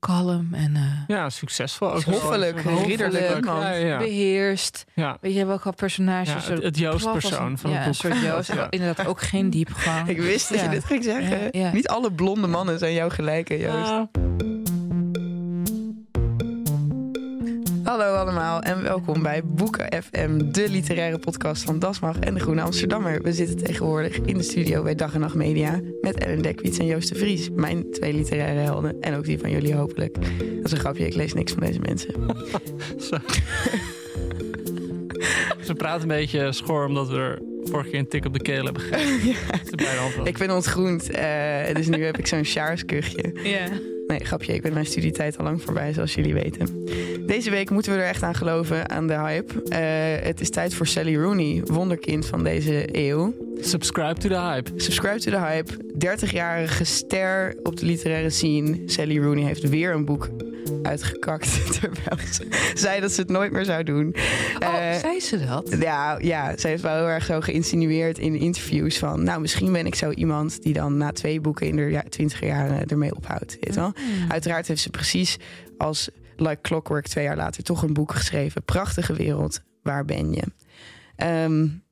Kalm en uh, ja, succesvol. Ook hoffelijk, ridderlijk, ja, ja. beheerst. Ja. Weet je welke personages? Ja, het, het Joost-persoon van ja, het boek. Een soort Joost, inderdaad ook geen diepgang. Ik wist dat je dit ging zeggen. Niet alle blonde mannen zijn jou gelijke, Joost. Hallo allemaal en welkom bij Boeken FM, de literaire podcast van Dasmag en de Groene Amsterdammer. We zitten tegenwoordig in de studio bij Dag en Nacht Media met Ellen Dekwiets en Joost de Vries. Mijn twee literaire helden en ook die van jullie hopelijk. Dat is een grapje, ik lees niks van deze mensen. Ze praten een beetje schor omdat we er vorige keer een tik op de keel hebben gegeven. ja. Ik ben ontgroend, uh, dus nu heb ik zo'n sjaarskuchje. Ja. Nee, grapje, ik ben mijn studietijd al lang voorbij, zoals jullie weten. Deze week moeten we er echt aan geloven, aan de hype. Uh, het is tijd voor Sally Rooney, wonderkind van deze eeuw. Subscribe to the hype. Subscribe to the hype. 30-jarige ster op de literaire scene. Sally Rooney heeft weer een boek uitgekakt. Terwijl ze zei dat ze het nooit meer zou doen. Oh, uh, zei ze dat? Ja, ja, ze heeft wel heel erg zo geïnsinueerd in interviews van... nou, misschien ben ik zo iemand die dan na twee boeken in de ja, twintig jaren ermee ophoudt. Weet wel? Mm. Uiteraard heeft ze precies als Like Clockwork twee jaar later toch een boek geschreven. Prachtige wereld, waar ben je? Um,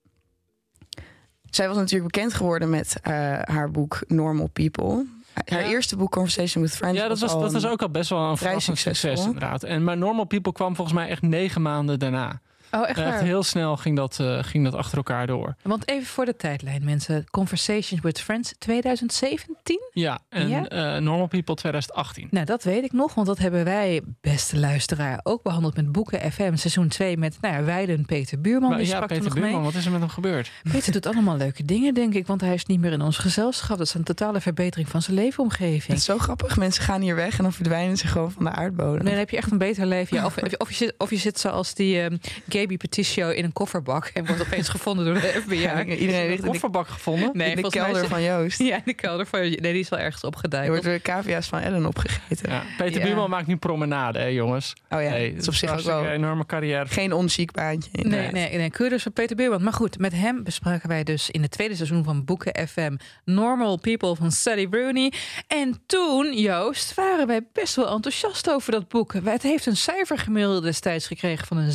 zij was natuurlijk bekend geworden met uh, haar boek Normal People. Haar ja. eerste boek Conversation with Friends. Ja, dat was, dat was ook al best wel een vrij succes inderdaad. En maar Normal People kwam volgens mij echt negen maanden daarna. Oh, echt, echt heel snel ging dat, uh, ging dat achter elkaar door. Want even voor de tijdlijn, mensen. Conversations with Friends 2017? Ja, en ja? Uh, Normal People 2018. Nou, dat weet ik nog, want dat hebben wij, beste luisteraar, ook behandeld met Boeken FM seizoen 2 met nou ja, Weiden Peter Buurman. Maar, die ja, sprak Peter nog Buurman, mee. wat is er met hem gebeurd? Peter doet allemaal leuke dingen, denk ik, want hij is niet meer in ons gezelschap. Dat is een totale verbetering van zijn leefomgeving. Het is zo grappig. Mensen gaan hier weg en dan verdwijnen ze gewoon van de aardbodem. Nee, dan heb je echt een beter leven. Ja, of, of, je zit, of je zit zoals die um, Gaby Peticio in een kofferbak en wordt opeens gevonden door de FBI. Ja, iedereen heeft een kofferbak gevonden. Nee, in de kelder van Joost. Ja, in de kelder van Nee, die is wel ergens opgeduikeld. Er wordt door de cavia's van Ellen opgegeten. Ja. Peter ja. Buurman maakt nu promenade, hè, jongens. Oh ja, hey, dat is op zich ook wel een enorme carrière. Geen onziek baantje. Nee, nee, nee. Keurig van Peter Buurman. Maar goed, met hem bespraken wij dus in het tweede seizoen van Boeken FM Normal People van Sally Rooney. En toen, Joost, waren wij best wel enthousiast over dat boek. Het heeft een cijfer gemiddeld destijds gekregen van een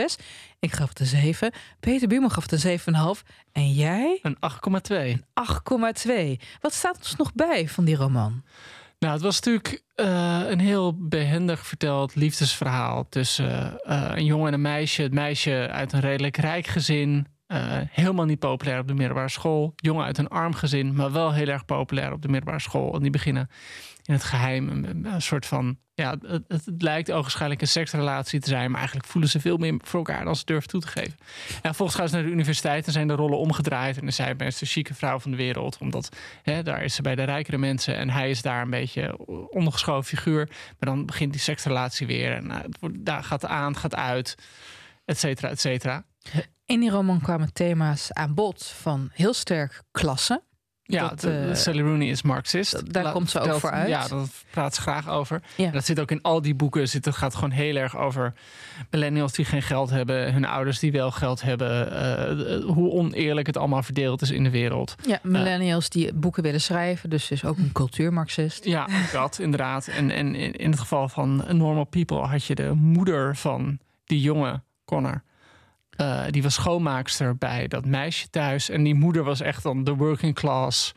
7,6. Ik gaf het een 7. Peter Buurman gaf het een 7,5. En jij? Een 8,2. Een 8,2. Wat staat ons nog bij van die roman? Nou, het was natuurlijk uh, een heel behendig verteld liefdesverhaal tussen uh, een jongen en een meisje. Het meisje uit een redelijk rijk gezin. Uh, helemaal niet populair op de middelbare school. Jongen uit een arm gezin, maar wel heel erg populair op de middelbare school. En die beginnen in het geheim een, een soort van. Ja, het, lijkt ogenschijnlijk een seksrelatie te zijn, maar eigenlijk voelen ze veel meer voor elkaar dan ze durven toe te geven. En volgens gaan ze naar de universiteit en zijn de rollen omgedraaid. En dan zijn best de chique vrouw van de wereld, omdat hè, daar is ze bij de rijkere mensen en hij is daar een beetje ondergeschoven figuur. Maar dan begint die seksrelatie weer en het wordt, daar gaat aan, gaat uit, et cetera, et cetera. In die roman kwamen thema's aan bod van heel sterk klasse. Ja, dat, uh, Sally Rooney is Marxist. Daar La, komt ze ook voor uit. Ja, daar praat ze graag over. Ja. Dat zit ook in al die boeken. Zit, het gaat gewoon heel erg over millennials die geen geld hebben. Hun ouders die wel geld hebben. Uh, hoe oneerlijk het allemaal verdeeld is in de wereld. Ja, millennials die boeken willen schrijven. Dus is ook een cultuurmarxist. Ja, dat inderdaad. En, en in het geval van Normal People had je de moeder van die jonge Connor. Eh, die was schoonmaakster bij dat meisje thuis. En die moeder was echt dan de working class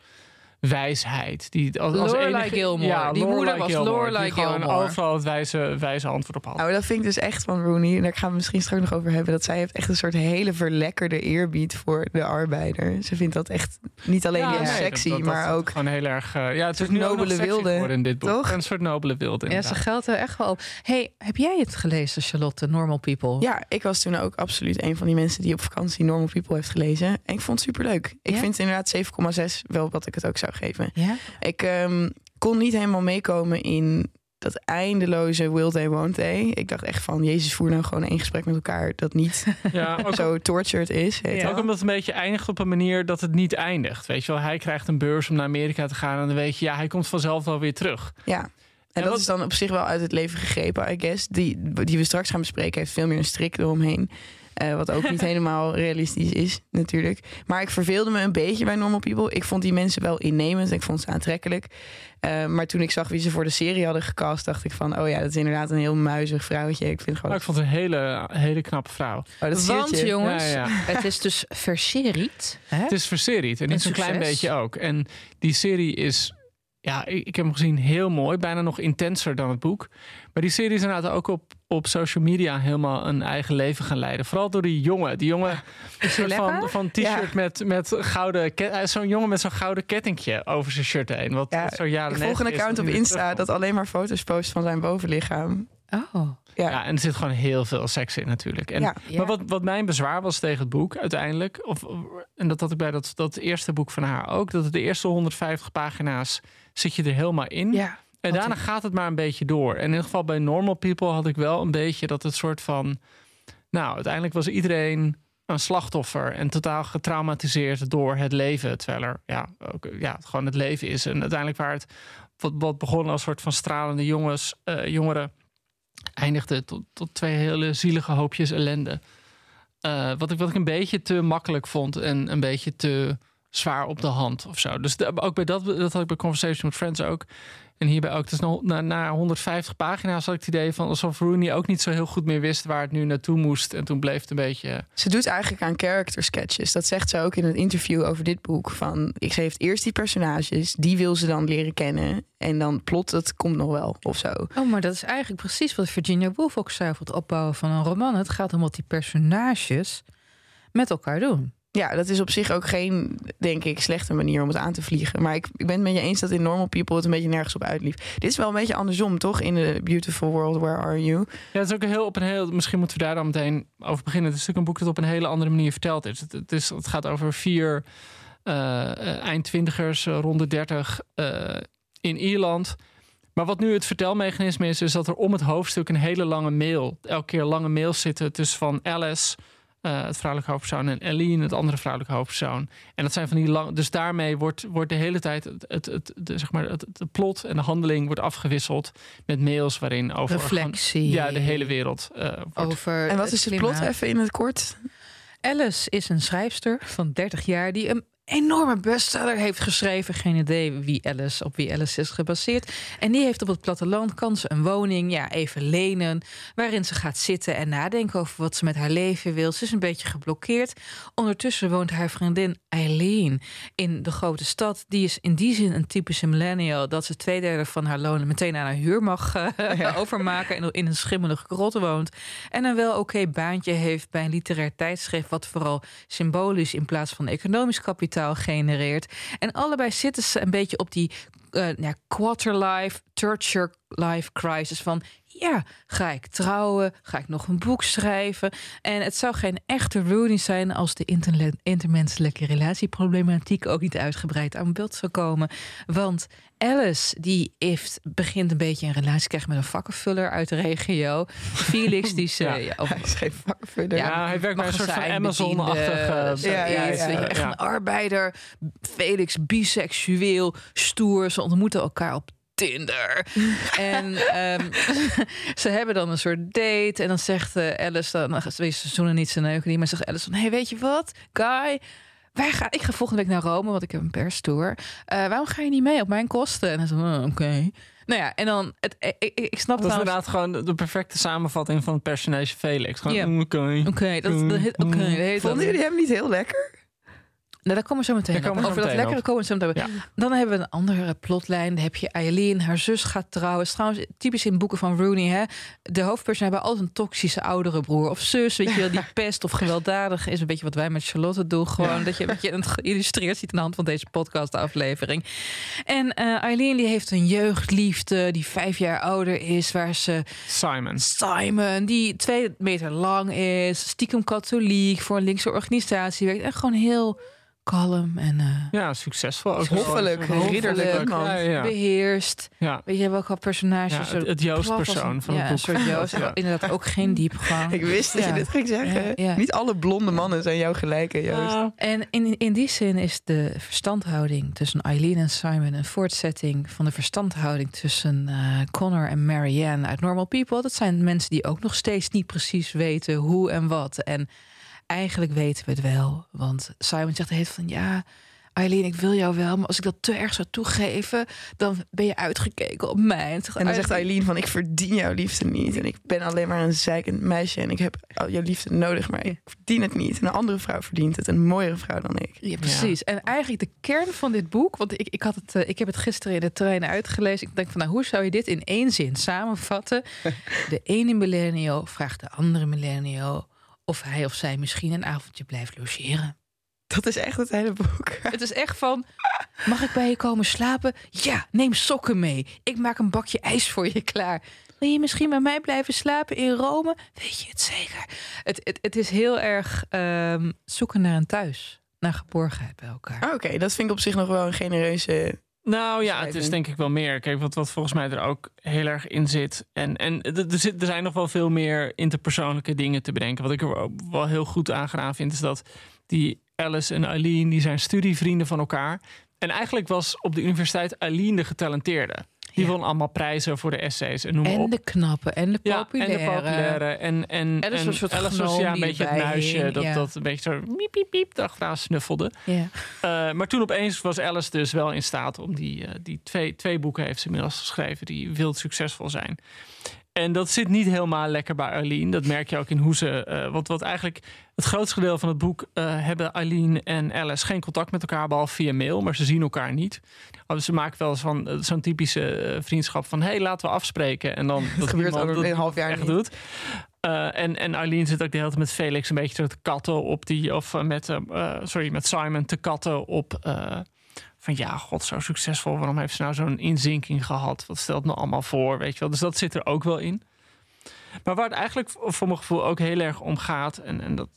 wijsheid. Die als, als Lorelai enige- Gilmore. Ja, Die moeder was Gilmore, Lorelai die gewoon Gilmore. overal het wijze, wijze antwoord op had. Nou, dat vind ik dus echt van Rooney. En daar gaan we misschien straks nog over hebben. Dat zij heeft echt een soort hele verlekkerde eerbied voor de arbeider. Ze vindt dat echt niet alleen Ja, heel nee, sexy, dat- dat- maar dat ook... gewoon heel erg. eh, ja, het is nu nobele sexy wilde, geworden in dit boek. toch? Een soort nobele wilde. Ja, ze inderdaad. geldt er echt wel op. Hey, heb jij het gelezen, Charlotte? Normal People? Ja, ik was toen ook absoluut een van die mensen die op vakantie Normal People heeft gelezen. En ik vond het superleuk. Ik Ja? vind inderdaad 7,6 wel wat ik het ook zou geven. Ja? Ik ehm, kon niet helemaal meekomen in dat eindeloze will they, won't they. Ik dacht echt van, Jezus, voer nou gewoon één gesprek met elkaar dat niet Ja, ook, zo tortured is. Ja. ook omdat het een beetje eindigt op een manier dat het niet eindigt. Weet je wel, hij krijgt een beurs om naar Amerika te gaan. En dan weet je, ja, hij komt vanzelf wel weer terug. Ja. En, En dat wat- is dan op zich wel uit het leven gegrepen, I guess. Die, die we straks gaan bespreken heeft veel meer een strik eromheen. Eh, wat ook niet helemaal realistisch is, natuurlijk. Maar ik verveelde me een beetje bij Normal People. Ik vond die mensen wel innemend. Ik vond ze aantrekkelijk. Eh, maar toen ik zag wie ze voor de serie hadden gecast, dacht ik van... oh ja, dat is inderdaad een heel muizig vrouwtje. Ik vind gewoon... ik vond het een hele, hele knappe vrouw. Oh, dat Want jongens, Ja, ja. het is dus verseried. Hè? Het is verseried en niet een klein beetje ook. En die serie is, ja, ik, ik heb hem gezien heel mooi. Bijna nog intenser dan het boek. Maar die serie is inderdaad ook op, op social media helemaal een eigen leven gaan leiden. Vooral door die jongen. Die jongen soort lekker? van, van t-shirt Ja. met, met gouden... is Zo'n jongen met zo'n gouden kettingje over zijn shirt heen. Wat, Ja, zo jaren Ik volg een 90 is, account op Insta terugkomt. dat alleen maar foto's post van zijn bovenlichaam. Oh. Ja. Ja, en er zit gewoon heel veel seks in natuurlijk. En, Ja. Ja. Maar wat, wat mijn bezwaar was tegen het boek uiteindelijk... Of, en dat had ik bij dat, dat eerste boek van haar ook... dat de eerste 150 pagina's zit je er helemaal in. Ja. En Wat daarna gaat het maar een beetje door. En in ieder geval bij Normal People had ik wel een beetje dat het soort van... Nou, uiteindelijk was iedereen een slachtoffer en totaal getraumatiseerd door het leven. Terwijl er ja, ook, ja, gewoon het leven is. En uiteindelijk waar het wat, wat begon als soort van stralende jongens, eh, jongeren... eindigde tot, tot twee hele zielige hoopjes ellende. Eh, wat, ik, wat ik een beetje te makkelijk vond en een beetje te zwaar op de hand of zo. Dus de- ook bij dat, dat had ik bij Conversation with Friends ook. En hierbij ook. Dus na, na, na 150 pagina's had ik het idee van alsof Rooney ook niet zo heel goed meer wist waar het nu naartoe moest. En toen bleef het een beetje. Ze doet eigenlijk aan character sketches. Dat zegt ze ook in het interview over dit boek. Van, ik- heeft eerst die personages, die wil ze dan leren kennen. En dan plot, het komt nog wel, of zo. Oh, maar dat is eigenlijk precies wat Virginia Woolf ook zei over het opbouwen van een roman. Het gaat om wat die personages met elkaar doen. Ja, dat is op zich ook geen, denk ik, slechte manier om het aan te vliegen. Maar ik, ik ben het met je eens dat in Normal People het een beetje nergens op uitliep. Dit is wel een beetje andersom, toch? In The Beautiful World, Where Are You? Ja, het is ook een heel op een heel. Misschien moeten we daar dan meteen over beginnen. Het is natuurlijk een boek dat op een hele andere manier verteld is. Het, het, is, het gaat over vier eh, eindtwintigers, eh, rond de dertig eh, in Ierland. Maar wat nu het vertelmechanisme is, is dat er om het hoofdstuk een hele lange mail, elke keer lange mails zitten tussen van Alice, eh, het vrouwelijke hoofdpersoon, en Eileen, het andere vrouwelijke hoofdpersoon. En dat zijn van die lang. Dus daarmee wordt, wordt de hele tijd het, het, het, de, zeg maar, het, het plot en de handeling wordt afgewisseld met mails waarin over Reflectie. ja, de hele wereld eh, wordt. Over En wat is het plot even in het kort? Alice is een schrijfster van 30 jaar die een enorme bestseller heeft geschreven. Geen idee wie Alice, op wie Alice is gebaseerd. En die heeft op het platteland kan ze een woning, ja, even lenen, waarin ze gaat zitten en nadenken over wat ze met haar leven wil. Ze is een beetje geblokkeerd. Ondertussen woont haar vriendin Eileen in de grote stad. Die is in die zin een typische millennial dat ze twee derde van haar loon meteen aan haar huur mag eh, overmaken en in een schimmelige grot woont. En een wel oké baantje heeft bij een literair tijdschrift, wat vooral symbolisch in plaats van economisch kapitaal genereert. En allebei zitten ze een beetje op die eh ja, quarter-life, third life crisis van. Ja, ga ik trouwen? Ga ik nog een boek schrijven? En het zou geen echte Rooney zijn als de intermenselijke relatieproblematiek ook niet uitgebreid aan bod zou komen. Want Alice, die heeft, begint een beetje een relatie te krijgen met een vakkenvuller uit de regio. Felix, die ze. Ja. ja, of- Hij is geen vakverder. Ja, hij werkt bij een soort van Amazon-achtige- zoiets. Ja, ja, ja. Echt Ja. een arbeider. Felix biseksueel, stoer. Ze ontmoeten elkaar op Tinder. en ehm, ze hebben dan een soort date. En dan zegt eh, Alice, dan, nou, ze zoenen niet zijn neuken niet, maar zegt Alice van, hey, weet je wat, Guy? wij gaan, ik ga volgende week naar Rome, want ik heb een perstour. Eh waarom ga je niet mee op mijn kosten? En dan zo, "Oh, oké. Nou ja, en dan, het, ik, ik, ik snap Dat is inderdaad gewoon de- perfecte samenvatting van het personage Felix. Gewoon, Ja. mm, oké. Oké, dat, oké, dat dat. Vonden jullie hem niet heel lekker? Nou, daar komen we zo meteen op. Over dat lekkere komen we zo meteen. Dan hebben we een andere plotlijn. Dan heb je Eileen, haar zus gaat trouwen. Is trouwens typisch in boeken van Rooney. Hè? De hoofdpersonen hebben altijd een toxische oudere broer of zus. Weet je wel, die pest of gewelddadig is. Een beetje wat wij met Charlotte doen. Gewoon dat je, dat je het geïllustreerd ziet aan de hand van deze podcastaflevering. En eh, Eileen die heeft een jeugdliefde die vijf jaar ouder is. Waar ze Simon. Simon, die twee meter lang is, stiekem katholiek, voor een linkse organisatie werkt. En gewoon heel kalm en eh, Ja, succesvol. Ook Hoffelijk, Hoffelijk. ridderlijk. Ja, ja. beheerst. ja. Weet je welke personage? Ja, zo het, het Joost-persoon van ja, het een soort Joost. Ja. Inderdaad ook geen diepgang. Ik wist dat je dit ging zeggen. Ja, ja. Niet alle blonde mannen zijn jou gelijke, Joost. Ja. En in, in die zin is de verstandhouding tussen Eileen en Simon een voortzetting van de verstandhouding tussen eh, Connor en Marianne uit Normal People. Dat zijn mensen die ook nog steeds niet precies weten hoe en wat. En eigenlijk weten we het wel. Want Simon zegt heet van ja. Eileen, ik wil jou wel, maar als ik dat te erg zou toegeven, dan ben je uitgekeken op mij. En dan zegt Eileen van, ik verdien jouw liefde niet. En ik ben alleen maar een zeikend meisje. En ik heb al jouw liefde nodig, maar ik verdien het niet. En een andere vrouw verdient het. Een mooiere vrouw dan ik. Ja, precies. En eigenlijk de kern van dit boek, want ik, ik, had het, eh, ik heb het gisteren in de trein uitgelezen. Ik denk van, nou, hoe zou je dit in één zin samenvatten? De ene millennial vraagt de andere millennial of hij of zij misschien een avondje blijft logeren. Dat is echt het hele boek. Het is echt van, mag ik bij je komen slapen? Ja, neem sokken mee. Ik maak een bakje ijs voor je klaar. Wil je misschien bij mij blijven slapen in Rome? Weet je het zeker? Het, het, het is heel erg ehm, zoeken naar een thuis. Naar geborgenheid bij elkaar. Ah, Oké, dat vind ik op zich nog wel een genereuze... Nou ja, het is denk ik wel meer. Kijk, wat, wat volgens mij er ook heel erg in zit. En, en er, er zit- er zijn nog wel veel meer interpersoonlijke dingen te bedenken. Wat ik er wel heel goed aan gedaan vind, is dat die Alice en Eileen, die zijn studievrienden van elkaar. En eigenlijk was op de universiteit Eileen de getalenteerde. Die won allemaal prijzen voor de essays en noem maar En op. de knappe en de populaire. en de populaire. En, en, Alice was en soort Alice was gnoom ja, een beetje het muisje dat, dat een beetje zo miep, piep, piep achteraan snuffelde. Ja. Uh, maar toen opeens was Alice dus wel in staat om die, eh, die twee, twee boeken heeft ze inmiddels geschreven die wild succesvol zijn. En dat zit niet helemaal lekker bij Eileen. Dat merk je ook in hoe ze. eh want wat eigenlijk het grootste deel van het boek eh, hebben Eileen en Alice geen contact met elkaar, behalve via mail, maar ze zien elkaar niet. Oh, ze maken wel eens van eh, zo'n typische vriendschap van hé, hey, laten we afspreken. En dan dat gebeurt over dat een half jaar echt niet. doet. En, en Eileen zit ook de hele tijd met Felix een beetje te katten op die. Of met, sorry, met Simon te katten op. van ja, god, zo succesvol. Waarom heeft ze nou zo'n inzinking gehad? Wat stelt nou allemaal voor? Weet je wel? Dus dat zit er ook wel in. Maar waar het eigenlijk voor mijn gevoel ook heel erg om gaat. En, en dat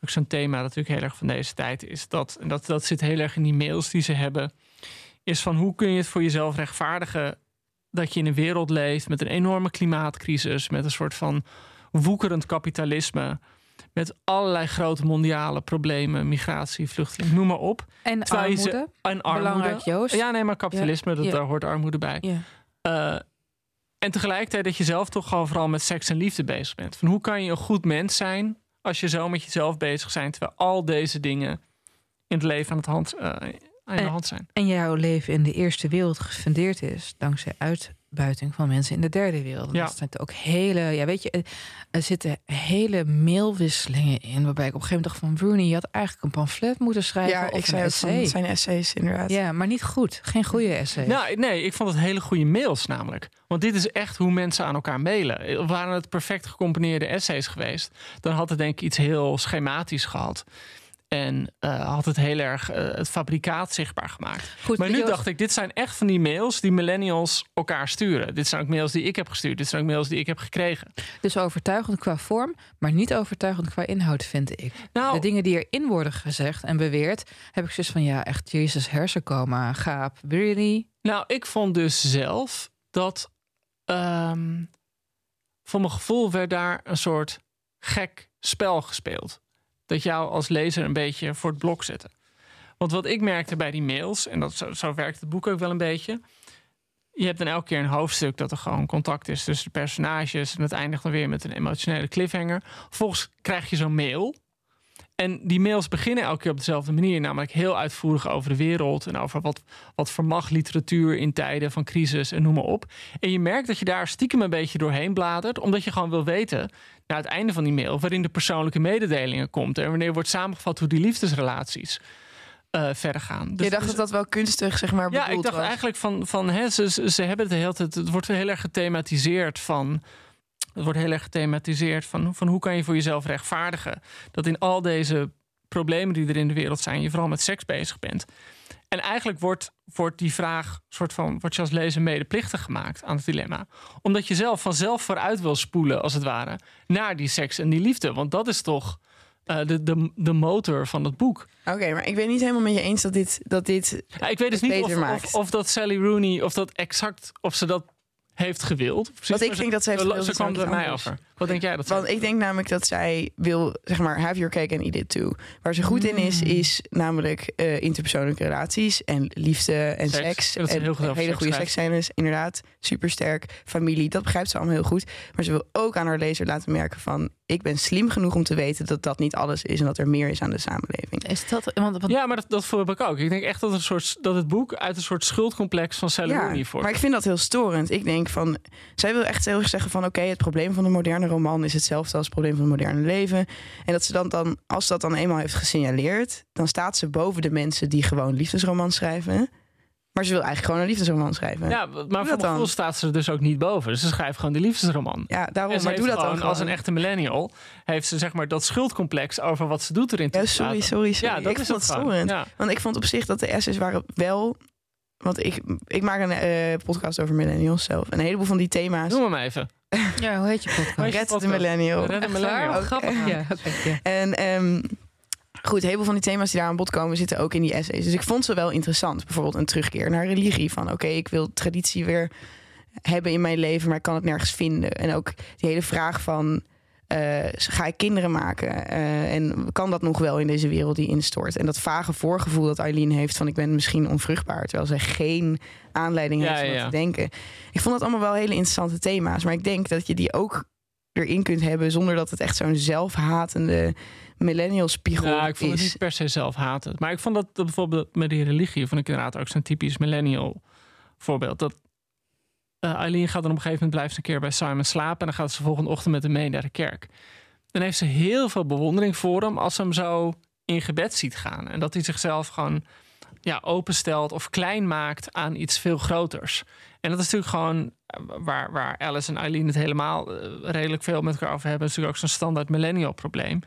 ook zo'n thema natuurlijk heel erg van deze tijd is. Dat, en dat, dat zit heel erg in die mails die ze hebben. Is van hoe kun je het voor jezelf rechtvaardigen dat je in een wereld leeft met een enorme klimaatcrisis, met een soort van woekerend kapitalisme, met allerlei grote mondiale problemen, migratie, vluchteling, noem maar op. En Terwijl je ze- armoede. En armoede. Belangrijk, Joost. Ja, nee, maar kapitalisme, Ja, dat, ja. daar hoort armoede bij. Ja. Eh, en tegelijkertijd dat je zelf toch gewoon vooral met seks en liefde bezig bent. Van hoe kan je een goed mens zijn als je zo met jezelf bezig bent, terwijl al deze dingen in het leven aan, het hand, eh, aan de hand zijn. En jouw leven in de eerste wereld gefundeerd is dankzij uitbuiting van mensen in de derde wereld. Ja. Dat zijn ook hele, ja, weet je, er- zitten hele mailwisselingen in. Waarbij ik op een gegeven moment dacht van Rooney, je had eigenlijk een pamflet moeten schrijven. Ja, of ik zei een van het zijn essays inderdaad. Ja, maar niet goed. Geen goede essay. Nou, nee, ik vond het hele goede mails namelijk. Want dit is echt hoe mensen aan elkaar mailen. Waren het perfect gecomponeerde essays geweest, dan had het denk ik iets heel schematisch gehad. En eh, had het heel erg eh, het fabrikaat zichtbaar gemaakt. Goed, maar nu Joost, dacht ik, dit zijn echt van die mails die millennials elkaar sturen. Dit zijn ook mails die ik heb gestuurd. Dit zijn ook mails die ik heb gekregen. Dus overtuigend qua vorm, maar niet overtuigend qua inhoud, vind ik. Nou, De dingen die erin worden gezegd en beweerd, heb ik zoiets van ja, echt Jezus hersencoma, gaap, really? Nou, ik vond dus zelf dat. ehm voor mijn gevoel werd daar een soort gek spel gespeeld. Dat jou als lezer een beetje voor het blok zette. Want wat ik merkte bij die mails, en dat, zo, zo werkt het boek ook wel een beetje. Je hebt dan elke keer een hoofdstuk dat er gewoon contact is tussen de personages. En het eindigt dan weer met een emotionele cliffhanger. Vervolgens krijg je zo'n mail. En die mails beginnen elke keer op dezelfde manier. Namelijk heel uitvoerig over de wereld. En over wat, wat vermag literatuur in tijden van crisis en noem maar op. En je merkt dat je daar stiekem een beetje doorheen bladert. Omdat je gewoon wil weten, naar het einde van die mail... waarin de persoonlijke mededelingen komt. En wanneer wordt samengevat hoe die liefdesrelaties eh, verder gaan. Dus- je dacht dus- dat dat wel kunstig, zeg maar, ja, ik dacht was. eigenlijk van, van hè, ze ze hebben het de hele tijd, het wordt heel erg gethematiseerd van, het wordt heel erg gethematiseerd van, van hoe kan je voor jezelf rechtvaardigen dat in al deze problemen die er in de wereld zijn, je vooral met seks bezig bent. En eigenlijk wordt, wordt die vraag, soort van, wordt je als lezer medeplichtig gemaakt aan het dilemma. Omdat je zelf vanzelf vooruit wil spoelen, als het ware, naar die seks en die liefde. Want dat is toch eh, de, de, de motor van het boek. Oké, maar ik ben niet helemaal met je eens dat dit... Dat dit Ja, ik weet dus niet of, of, of dat Sally Rooney, of dat exact, of ze dat heeft gewild. Precies, Wat ik denk dat ze heeft gewild, is kwam namelijk mij over. Wat denk jij dat? Want ik denk namelijk dat zij wil, zeg maar, have your cake and eat it too. Waar ze goed in is, Mm. is namelijk eh, interpersoonlijke relaties en liefde en Seks. seks. Ja, dat ze en heel hele seks goede seksscènes, inderdaad. Supersterk. Familie, dat begrijpt ze allemaal heel goed. Maar ze wil ook aan haar lezer laten merken van... ik ben slim genoeg om te weten dat dat niet alles is... en dat er meer is aan de samenleving. Is dat, want, want- Ja, maar dat, dat voel ik ook. Ik denk echt dat, een soort, dat het boek uit een soort schuldcomplex van Sally Rooney voort. maar ik vind dat heel storend. Ik denk van, zij wil echt heel erg zeggen van... oké, het probleem van de moderne roman is hetzelfde als het probleem van het moderne leven. En dat ze dan, dan, als dat dan eenmaal heeft gesignaleerd... dan staat ze boven de mensen die gewoon liefdesromans schrijven. Maar ze wil eigenlijk gewoon een liefdesroman schrijven. Ja, maar voor gevoel staat ze er dus ook niet boven. Dus ze schrijft gewoon die liefdesroman. Ja, daarom. En ze Maar heeft doe dat dan als een echte millennial. Heeft ze zeg maar dat schuldcomplex over wat ze doet erin. Ja, sorry, sorry, sorry. Ja, dat ik is vond het storend. Ja. Want ik vond op zich dat de essays waren wel... Want ik, ik maak een eh, podcast over millennials zelf. En een heleboel van die thema's... Noem hem even. ja, hoe heet je podcast? Red de millennial. Red de millennial. Ook, Grappig. ja. Ja, oké, ja. En ehm, goed, een heleboel van die thema's die daar aan bod komen... zitten ook in die essays. Dus ik vond ze wel interessant. Bijvoorbeeld een terugkeer naar religie. Van oké, ik wil traditie weer hebben in mijn leven... maar ik kan het nergens vinden. En ook die hele vraag van... eh, ga ik kinderen maken? Eh, en kan dat nog wel in deze wereld die instort? En dat vage voorgevoel dat Eileen heeft van ik ben misschien onvruchtbaar, terwijl zij geen aanleiding Ja, heeft om ja. te denken. Ik vond dat allemaal wel hele interessante thema's, maar ik denk dat je die ook erin kunt hebben zonder dat het echt zo'n zelfhatende millennial spiegel Ja, ik vond is. het niet per se zelf haten. Maar ik vond dat, dat bijvoorbeeld met die religie... vond ik inderdaad ook zo'n typisch millennial voorbeeld. Dat eh, Eileen gaat dan op een gegeven moment... blijft een keer bij Simon slapen... en dan gaat ze de volgende ochtend met hem mee naar de kerk. Dan heeft ze heel veel bewondering voor hem... als ze hem zo in gebed ziet gaan. En dat hij zichzelf gewoon ja, openstelt of klein maakt aan iets veel groters. En dat is natuurlijk gewoon eh, waar, waar Alice en Eileen het helemaal eh, redelijk veel met elkaar over hebben. is natuurlijk ook zo'n standaard millennial probleem.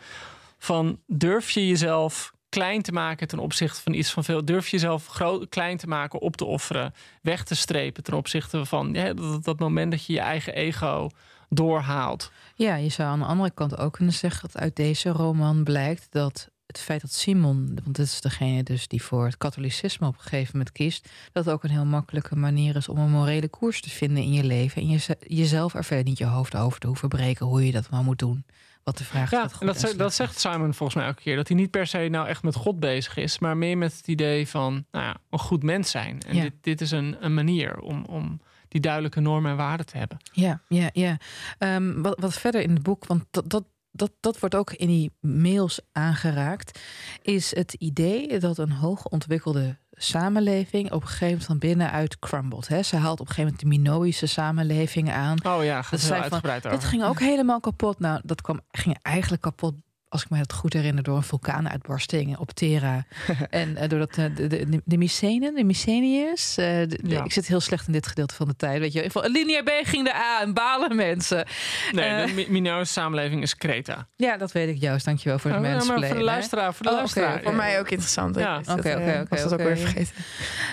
Van durf je jezelf klein te maken ten opzichte van iets van veel. Durf je jezelf groot, klein te maken, op te offeren, weg te strepen ten opzichte van ja, dat, dat moment dat je je eigen ego doorhaalt. Ja, je zou aan de andere kant ook kunnen zeggen dat uit deze roman blijkt dat het feit dat Simon, want dit is degene dus die voor het katholicisme op een gegeven moment kiest, dat ook een heel makkelijke manier is om een morele koers te vinden in je leven. En je, jezelf er verder niet je hoofd over te hoeven breken hoe je dat maar moet doen. Wat de vraag Ja, gaat goed en dat, dat slecht. zegt Simon volgens mij elke keer. Dat hij niet per se nou echt met God bezig is, maar meer met het idee van nou ja, een goed mens zijn. En Ja. dit, dit is een, een manier om, om die duidelijke normen en waarden te hebben. Ja, ja, ja. Ehm, wat, wat verder in het boek, want dat, dat, dat, dat wordt ook in die mails aangeraakt, is het idee dat een hoogontwikkelde samenleving op een gegeven moment van binnenuit crumbled. Hè? Ze haalt op een gegeven moment de Minoïsche samenleving aan. Oh ja, Dat van. Dat ging ook helemaal kapot. Nou, dat kwam, ging eigenlijk kapot, als ik me het goed herinner, door een vulkaanuitbarsting op Terra. en uh, doordat uh, de, de, de, de Mycenen, de Myceniërs. Uh, de, de, Ja. Ik zit heel slecht in dit gedeelte van de tijd. Weet je, van lineair B ging de A en balen mensen. Nee, Eh. de Mi- Minoïsche samenleving is Kreta. Ja, dat weet ik juist. Dankjewel voor het Oh, ja, maar voor de luisteraar, voor de Oh, luisteraar. oké. Voor mij ook interessant. Ja. Oké, eh, oké, oké, was dat ook weer vergeten.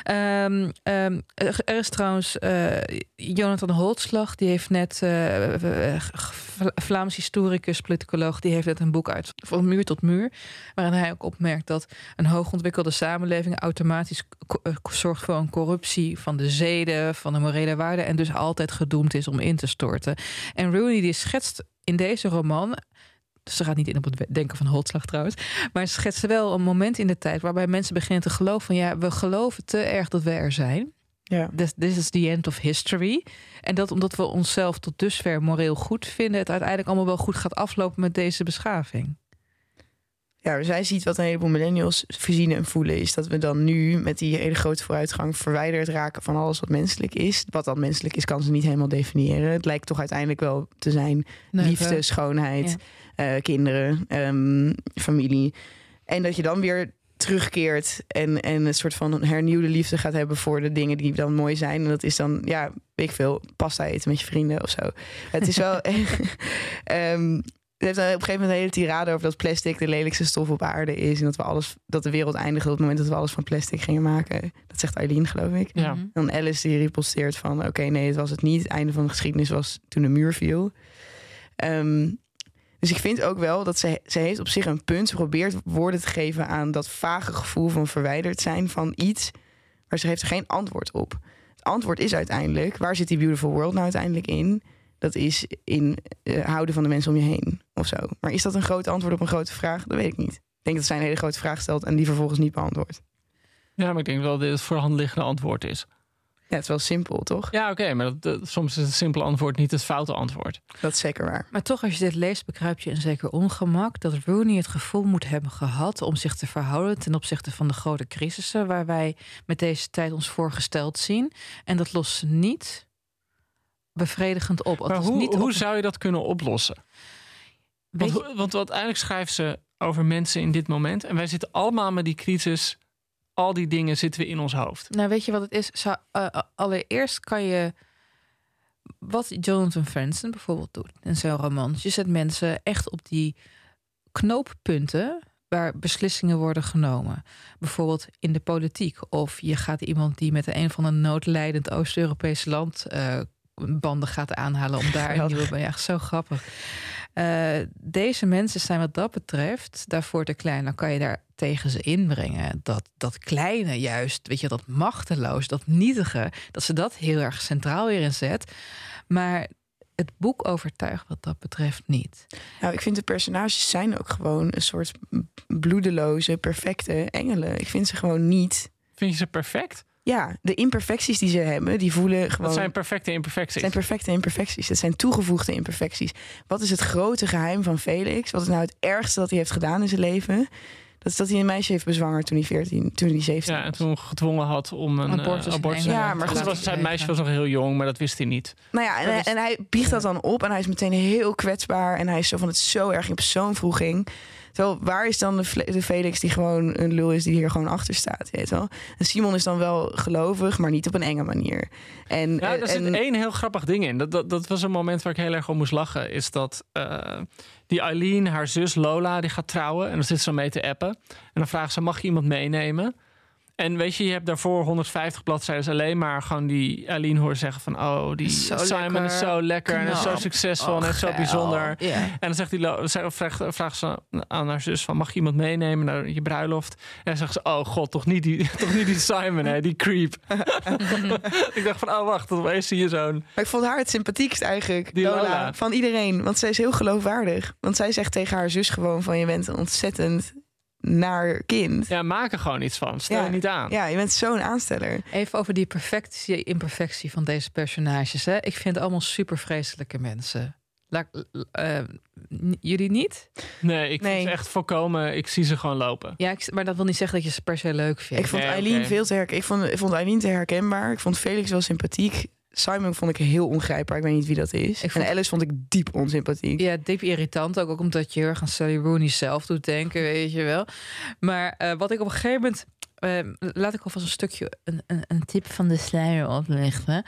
Ehm, ehm, er is trouwens eh, Jonathan Holtslag, die heeft net eh, eh, Vla- Vlaams historicus, politicoloog, die heeft net een boek uit van muur tot muur, waarin hij ook opmerkt dat een hoogontwikkelde samenleving automatisch eh, zorgt voor een corruptie van de zeden, van de morele waarden en dus altijd gedoemd is om in te storten. En Rooney die schetst in deze roman ze gaat niet in op het denken van Holtslag trouwens. Maar ze schetsen wel een moment in de tijd waarbij mensen beginnen te geloven van ja, we geloven te erg dat we er zijn. Ja. This, this is the end of history. En dat omdat we onszelf tot dusver moreel goed vinden, het uiteindelijk allemaal wel goed gaat aflopen met deze beschaving. Ja, zij ziet wat een heleboel millennials voorzien en voelen. Is dat we dan nu met die hele grote vooruitgang verwijderd raken van alles wat menselijk is. Wat dan menselijk is, kan ze niet helemaal definiëren. Het lijkt toch uiteindelijk wel te zijn liefde, schoonheid, eh, kinderen, ehm, familie. En dat je dan weer terugkeert en, en een soort van hernieuwde liefde gaat hebben voor de dingen die dan mooi zijn. En dat is dan, ja, weet ik veel, pasta eten met je vrienden of zo. Het is wel... ehm, het heeft op een gegeven moment een hele tirade over dat plastic de lelijkste stof op aarde is. En dat we alles, dat de wereld eindigde op het moment dat we alles van plastic gingen maken. Dat zegt Eileen, geloof ik. Ja. Mhm. Dan Alice die riposteert van oké, nee, het was het niet. Het einde van de geschiedenis was toen de muur viel. Ehm, dus ik vind ook wel dat ze, ze heeft op zich een punt. Ze probeert woorden te geven aan dat vage gevoel van verwijderd zijn van iets. Maar ze heeft er geen antwoord op. Het antwoord is uiteindelijk, waar zit die beautiful world nou uiteindelijk in? Dat is in eh, houden van de mensen om je heen of zo. Maar is dat een groot antwoord op een grote vraag? Dat weet ik niet. Ik denk dat zij een hele grote vraag stelt en die vervolgens niet beantwoordt. Ja, maar ik denk wel dat dit het voor de hand liggende antwoord is. Ja, het is wel simpel, toch? Ja, oké, maar dat, dat- soms is het simpele antwoord niet het foute antwoord. Dat is zeker waar. Maar toch, als je dit leest, begrijp je een zeker ongemak dat Rooney het gevoel moet hebben gehad om zich te verhouden ten opzichte van de grote crisissen waar wij met deze tijd ons voorgesteld zien. En dat lost ze niet bevredigend op. Maar hoe, niet hoe zou je dat kunnen oplossen? Want, je- want uiteindelijk schrijft ze over mensen in dit moment. En wij zitten allemaal met die crisis. Al die dingen zitten we in ons hoofd. Nou, weet je wat het is? Zou- eh, eh, allereerst kan je. Wat Jonathan Franzen bijvoorbeeld doet in zijn romans. Je zet mensen echt op die knooppunten waar beslissingen worden genomen. Bijvoorbeeld in de politiek. Of je gaat iemand die met een van een noodlijdend Oost-Europees land eh, banden gaat aanhalen om daar een nieuwe. Ja, zo grappig. Eh, deze mensen zijn wat dat betreft daarvoor te klein. Dan kan je daar tegen ze inbrengen. Dat, dat kleine juist, weet je, dat machteloos, dat nietige, dat ze dat heel erg centraal weer in zet. Maar het boek overtuigt wat dat betreft niet. Nou, ik vind de personages zijn ook gewoon een soort bloedeloze, perfecte engelen. Ik vind ze gewoon niet. Vind je ze perfect? Ja, de imperfecties die ze hebben, die voelen gewoon. Dat zijn perfecte imperfecties. Het zijn perfecte imperfecties. Het zijn toegevoegde imperfecties. Wat is het grote geheim van Felix? Wat is nou het ergste dat hij heeft gedaan in zijn leven? Dat is dat hij een meisje heeft bezwangerd toen hij 14, toen hij 17 ja, en toen gedwongen had om een Abortus eh, abortus. Ja, maar Goed, dat was, zijn meisje was nog heel jong, maar dat wist hij niet. Nou ja, en, Dat is- en hij biegt dat dan op en hij is meteen heel kwetsbaar. En hij is zo van het zo erg in persoonvroeging. Terwijl, waar is dan de, Felix die gewoon een lul is die hier gewoon achter staat? Weet wel? En Simon is dan wel gelovig, maar niet op een enge manier. En, Ja, eh, daar zit en- één heel grappig ding in. Dat, dat, dat was een moment waar ik heel erg om moest lachen. Is dat eh, die Eileen, haar zus Lola, die gaat trouwen. En dan zit ze mee te appen. En dan vraagt ze, mag je iemand meenemen? En weet je, je hebt daarvoor 150 bladzijden alleen maar gewoon die Eileen horen zeggen van... Oh, die Zo Simon lekker is zo lekker en is zo succesvol en is zo bijzonder. En dan zegt die zij- vraagt, vraagt ze aan haar zus van... mag je iemand meenemen naar je bruiloft? En dan zegt ze, oh god, toch niet die, toch niet die Simon, hè, die creep. ik dacht van, oh wacht, opeens zie je zo'n... Maar ik vond haar het sympathiekst eigenlijk, Die Lola, Lola. van iedereen. Want zij is heel geloofwaardig. Want zij zegt tegen haar zus gewoon van... je bent een ontzettend naar kind. Ja, maak er gewoon iets van. Stel Ja. je niet aan. Ja, je bent zo'n aansteller. Even over die perfectie, imperfectie van deze personages. Hè. Ik vind allemaal super vreselijke mensen. Laat, eh, jullie niet? Nee, ik Nee. vind ze echt voorkomen. Ik zie ze gewoon lopen. Ja, ik, maar dat wil niet zeggen dat je ze per se leuk vindt. Ik vond Nee, Eileen veel te herken. Ik vond, ik vond Eileen te herkenbaar. Ik vond Felix wel sympathiek. Simon vond ik heel ongrijpbaar. Ik weet niet wie dat is. Ik vond- En Alice vond ik diep onsympathiek. Ja, diep irritant ook, ook omdat je heel erg aan Sally Rooney zelf doet denken, weet je wel. Maar eh, wat ik op een gegeven moment, eh, laat ik alvast een stukje, een, een, een tip van de sluier oplichten.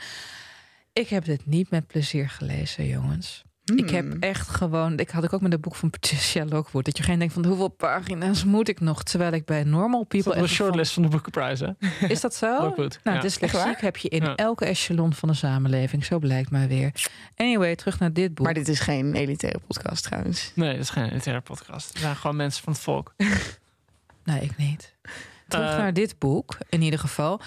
Ik heb dit niet met plezier gelezen, jongens. Ik heb Hmm. echt gewoon, ik had ik ook met het boek van Patricia Lockwood, dat je geen denkt van hoeveel pagina's moet ik nog, terwijl ik bij Normal People Dat de shortlist van de Boekenprijs, hè? Is dat zo? Lockwood. Nou, ja. dyslexiek heb je in Ja. elke echelon van de samenleving, zo blijkt maar weer. Anyway, terug naar dit boek. Maar dit is geen elitaire podcast trouwens. Nee, dat is geen elitaire podcast. We zijn gewoon mensen van het volk. Nee, ik niet. Terug Eh, naar dit boek, in ieder geval.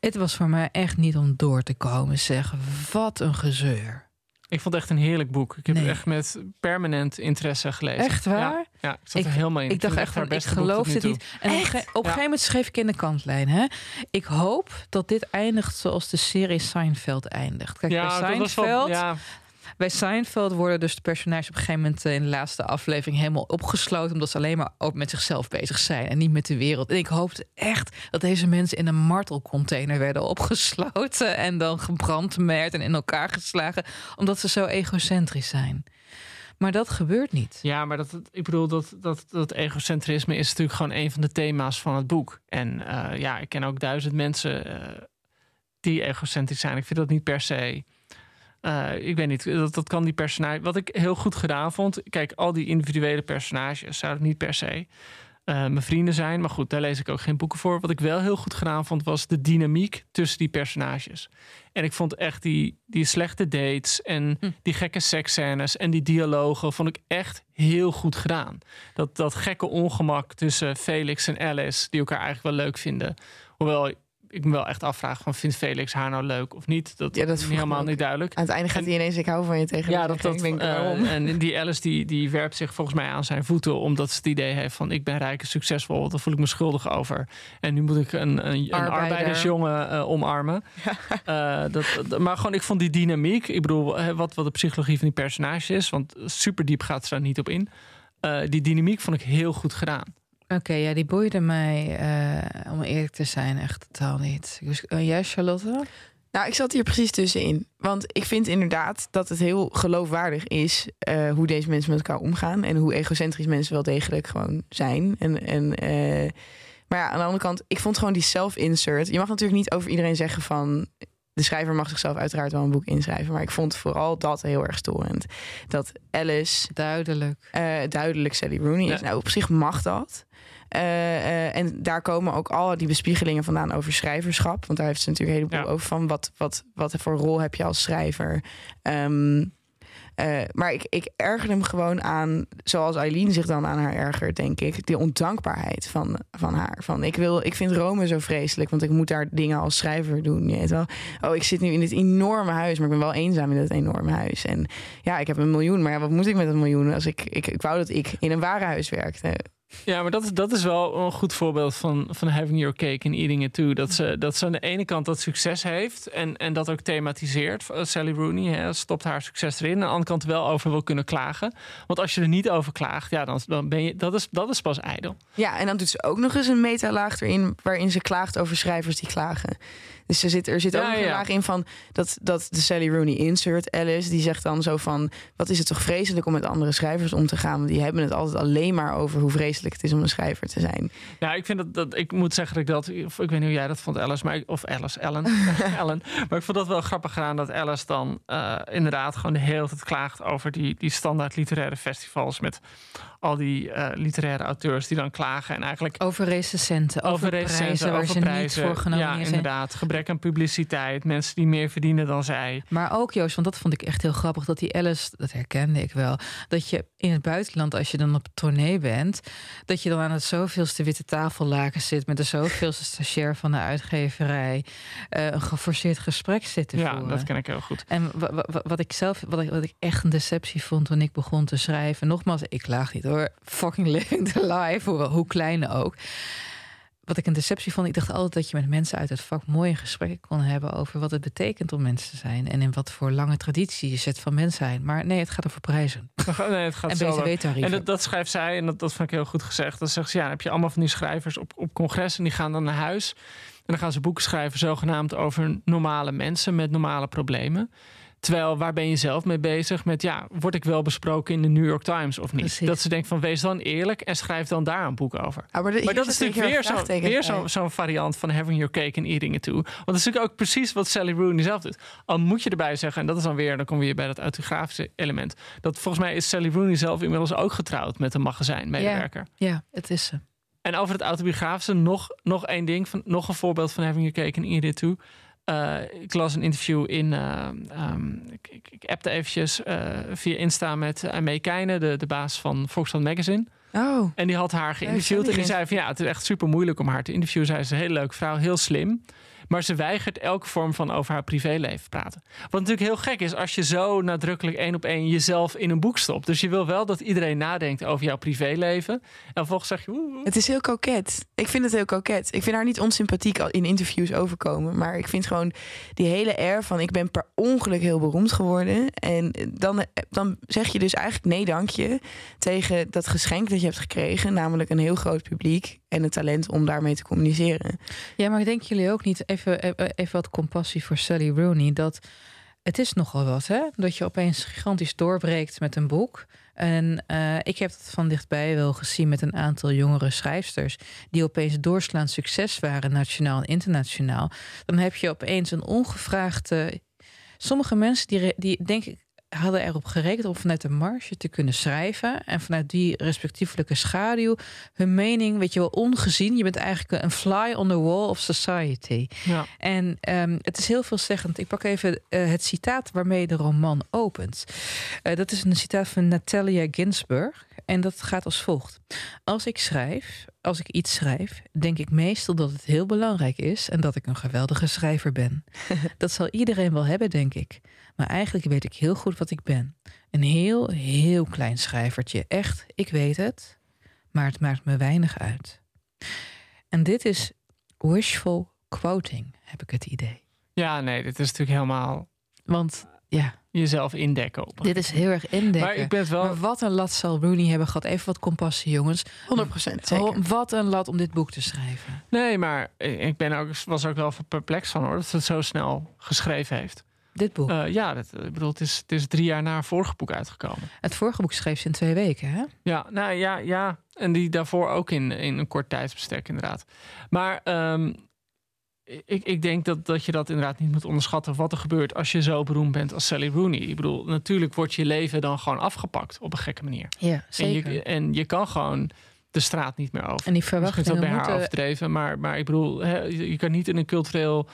Het was voor mij echt niet om door te komen, zeg. Wat een gezeur. Ik vond het echt een heerlijk boek. Ik heb Nee. het echt met permanent interesse gelezen. Echt waar? Ja, ja, ik zat er helemaal in. Ik dacht echt van, ik geloof dit toe. niet. En op, een gegeven moment schreef ik in de kantlijn, hè. Ik hoop dat dit eindigt zoals de serie Seinfeld eindigt. Kijk, bij Ja, dat was Seinfeld... wel, ja, Bij Seinfeld worden dus de personages op een gegeven moment eh, in de laatste aflevering helemaal opgesloten. Omdat ze alleen maar ook met zichzelf bezig zijn en niet met de wereld. En ik hoopte echt dat deze mensen in een martelcontainer werden opgesloten. En dan gebrandmerkt en in elkaar geslagen. Omdat ze zo egocentrisch zijn. Maar dat gebeurt niet. Ja, maar dat, ik bedoel, dat, dat, dat egocentrisme is natuurlijk gewoon een van de thema's van het boek. En eh, ja, ik ken ook duizend mensen eh, die egocentrisch zijn. Ik vind dat niet per se. Eh, ik weet niet, dat, dat kan die personage. Wat ik heel goed gedaan vond. Kijk, al die individuele personages zouden niet per se eh, mijn vrienden zijn. Maar goed, daar lees ik ook geen boeken voor. Wat ik wel heel goed gedaan vond, was de dynamiek tussen die personages. En ik vond echt die, die slechte dates en Hm. die gekke seksscènes en die dialogen vond ik echt heel goed gedaan. Dat, dat gekke ongemak tussen Felix en Alice, die elkaar eigenlijk wel leuk vinden. Hoewel ik me wel echt afvraag van vindt Felix haar nou leuk of niet? Dat, Ja, dat is helemaal niet duidelijk. Aan het einde gaat hij ineens, ik hou van je tegen Ja, dat, dat, denk, eh, en die Alice die, die werpt zich volgens mij aan zijn voeten omdat ze het idee heeft van ik ben rijk en succesvol, daar voel ik me schuldig over. En nu moet ik een, een, een Arbeider. arbeidersjongen eh, omarmen. Eh, dat, dat- maar gewoon, ik vond die dynamiek, ik bedoel, wat, wat de psychologie van die personage is, want super diep gaat ze daar niet op in. Die dynamiek vond ik heel goed gedaan. Oké, ja, die boeide mij, eh, om eerlijk te zijn, echt totaal niet. Dus, eh, jij, Charlotte? Nou, ik zat hier precies tussenin. Want ik vind inderdaad dat het heel geloofwaardig is eh, hoe deze mensen met elkaar omgaan. En hoe egocentrisch mensen wel degelijk gewoon zijn. En, en, eh, maar ja, aan de andere kant, ik vond gewoon die self-insert. Je mag natuurlijk niet over iedereen zeggen van. De schrijver mag zichzelf uiteraard wel een boek inschrijven. Maar ik vond vooral dat heel erg storend. Dat Alice Duidelijk. duidelijk Sally Rooney is. Nou, op zich mag dat. Eh, eh, en daar komen ook al die bespiegelingen vandaan over schrijverschap. Want daar heeft ze natuurlijk een heleboel Ja. over van. Wat, wat, wat voor rol heb je als schrijver? Ehm, eh, maar ik, ik ergerde me gewoon aan, zoals Eileen zich dan aan haar ergert, denk ik, de ondankbaarheid van, van haar. Van ik, wil, ik vind Rome zo vreselijk, want ik moet daar dingen als schrijver doen. Je weet wel. Oh, ik zit nu in dit enorme huis, maar ik ben wel eenzaam in dat enorme huis. En ja, ik heb een miljoen, maar ja, wat moet ik met een miljoen? Als ik, ik, ik wou dat ik in een warenhuis werkte. Ja, maar dat is, dat is wel een goed voorbeeld van, van having your cake and eating it too. Dat ze, dat ze aan de ene kant dat succes heeft en, en dat ook thematiseert. Uh, Sally Rooney hè, stopt haar succes erin. Aan de andere kant wel over wil kunnen klagen. Want als je er niet over klaagt, ja, dan, dan ben je, dat, is, dat is pas ijdel. Ja, en dan doet ze ook nog eens een metalaag erin waarin ze klaagt over schrijvers die klagen. Dus er zit, er zit ook Ja, een ja. laag in van dat, dat de Sally Rooney insert, Alice, die zegt dan zo van: wat is het toch vreselijk om met andere schrijvers om te gaan? Want die hebben het altijd alleen maar over hoe vreselijk het is om een schrijver te zijn. Ja, ik vind dat, dat ik moet zeggen dat ik dat, of ik weet niet hoe jij dat vond, Alice, maar ik- of Alice, Ellen, Ellen, maar ik vond dat wel grappig gedaan dat Alice dan eh, inderdaad gewoon de hele tijd klaagt over die, die standaard literaire festivals met al die eh, literaire auteurs die dan klagen en eigenlijk Over recensenten, over, recensenten, prijzen waar over ze prijzen. niet voor genomineerd Ja, zijn. inderdaad. Gebrek aan publiciteit, mensen die meer verdienen dan zij. Maar ook Joost, want dat vond ik echt heel grappig. Dat die Alice, dat herkende ik wel. Dat je in het buitenland, als je dan op tournee bent... dat je dan aan het zoveelste witte tafellaken zit... met de zoveelste stagiair van de uitgeverij... eh, een geforceerd gesprek zit te Ja, voeren. dat ken ik heel goed. En wa- wa- wa- wat ik zelf, wat ik, wat ik echt een deceptie vond toen ik begon te schrijven. Nogmaals, ik klaag niet hoor. Fucking living the life, hoe, hoe klein ook. Wat ik een deceptie vond, ik dacht altijd dat je met mensen uit het vak mooie gesprekken kon hebben over wat het betekent om mensen te zijn. En in wat voor lange traditie je zet van mens zijn. Maar nee, het gaat over prijzen. Nee, het gaat En btw-tarieven. En dat, dat schrijft zij, en dat, dat vond ik heel goed gezegd. Dan zegt ze, ja, dan heb je allemaal van die schrijvers op, op congressen... die gaan dan naar huis en dan gaan ze boeken schrijven... zogenaamd over normale mensen met normale problemen. Terwijl, waar ben je zelf mee bezig? Met, ja, word ik wel besproken in de New York Times of niet? Precies. Dat ze denkt van, wees dan eerlijk... en schrijf dan daar een boek over. Ah, maar, de- Maar hier dat is natuurlijk weer zo'n weer zo, variant van having your cake and eating it too. Want dat is natuurlijk ook precies wat Sally Rooney zelf doet. Al moet je erbij zeggen, en dat is dan weer, dan kom je weer bij dat autografische element. Dat volgens mij is Sally Rooney zelf inmiddels ook getrouwd met een magazijnmedewerker. Ja, het is ze. En over het autobiografische nog, nog één ding, van, nog een voorbeeld van having your cake and eating it too. Eh, ik las een interview in. eh, ehm, ik, ik, ik appte eventjes eh, via Insta met uh, Mee Keijne, de, de baas van Volkskrant Magazine. Oh, En die had haar geïnterviewd. en die zei van ja, het is echt super moeilijk om haar te interviewen. Zij is een hele leuke vrouw, heel slim. Maar ze weigert elke vorm van over haar privéleven praten. Wat natuurlijk heel gek is als je zo nadrukkelijk één op één jezelf in een boek stopt. Dus je wil wel dat iedereen nadenkt over jouw privéleven. En vervolgens zeg je. Het is heel koket. Ik vind het heel koket. Ik vind haar niet onsympathiek in interviews overkomen. Maar ik vind gewoon die hele air van... ik ben per ongeluk heel beroemd geworden. En dan, dan zeg je dus eigenlijk nee dankje... tegen dat geschenk dat je hebt gekregen. Namelijk een heel groot publiek en het talent om daarmee te communiceren. Ja, maar denken jullie ook niet, even, even even wat compassie voor Sally Rooney, dat het is nogal wat, hè? Dat je opeens gigantisch doorbreekt met een boek. En eh, ik heb dat van dichtbij wel gezien met een aantal jongere schrijfsters... die opeens doorslaand succes waren, nationaal en internationaal. Dan heb je opeens een ongevraagde... Sommige mensen die, die denk ik hadden erop gerekend om vanuit de marge te kunnen schrijven. En vanuit die respectievelijke schaduw hun mening, weet je wel, ongezien. Je bent eigenlijk een fly on the wall of society. Ja. En ehm, het is heel veelzeggend. Ik pak even eh, het citaat waarmee de roman opent. Eh, dat is een citaat van Natalia Ginsburg. En dat gaat als volgt. Als ik schrijf, als ik iets schrijf, denk ik meestal dat het heel belangrijk is en dat ik een geweldige schrijver ben. dat zal iedereen wel hebben, denk ik. Maar eigenlijk weet ik heel goed wat ik ben. Een heel, heel klein schrijvertje. Echt, ik weet het. Maar het maakt me weinig uit. En dit is wishful quoting, heb ik het idee. ja, nee, dit is natuurlijk helemaal Want ja, jezelf indekken. Op. dit is heel erg indekken. Maar ik ben wel. Maar wat een lat zal Rooney hebben gehad. Even wat compassie, jongens. 100 procent, wat een lat om dit boek te schrijven. Nee, maar ik ben ook, was ook wel perplex van hoor. Dat ze het zo snel geschreven heeft. Dit boek. Eh, ja, dat, ik bedoel, het is, het is drie jaar na haar vorige boek uitgekomen. Het vorige boek schreef ze in twee weken, hè? Ja, nou ja, ja. En die daarvoor ook in, in een kort tijdsbestek, inderdaad. Maar ehm, ik, ik denk dat, dat je dat inderdaad niet moet onderschatten. Wat er gebeurt als je zo beroemd bent als Sally Rooney. Ik bedoel, natuurlijk wordt je leven dan gewoon afgepakt op een gekke manier. Ja, En zeker. je, en je kan gewoon de straat niet meer over. En die verwachtingen bij haar moeten... overdreven, maar, maar ik bedoel, je kan niet in een cultureel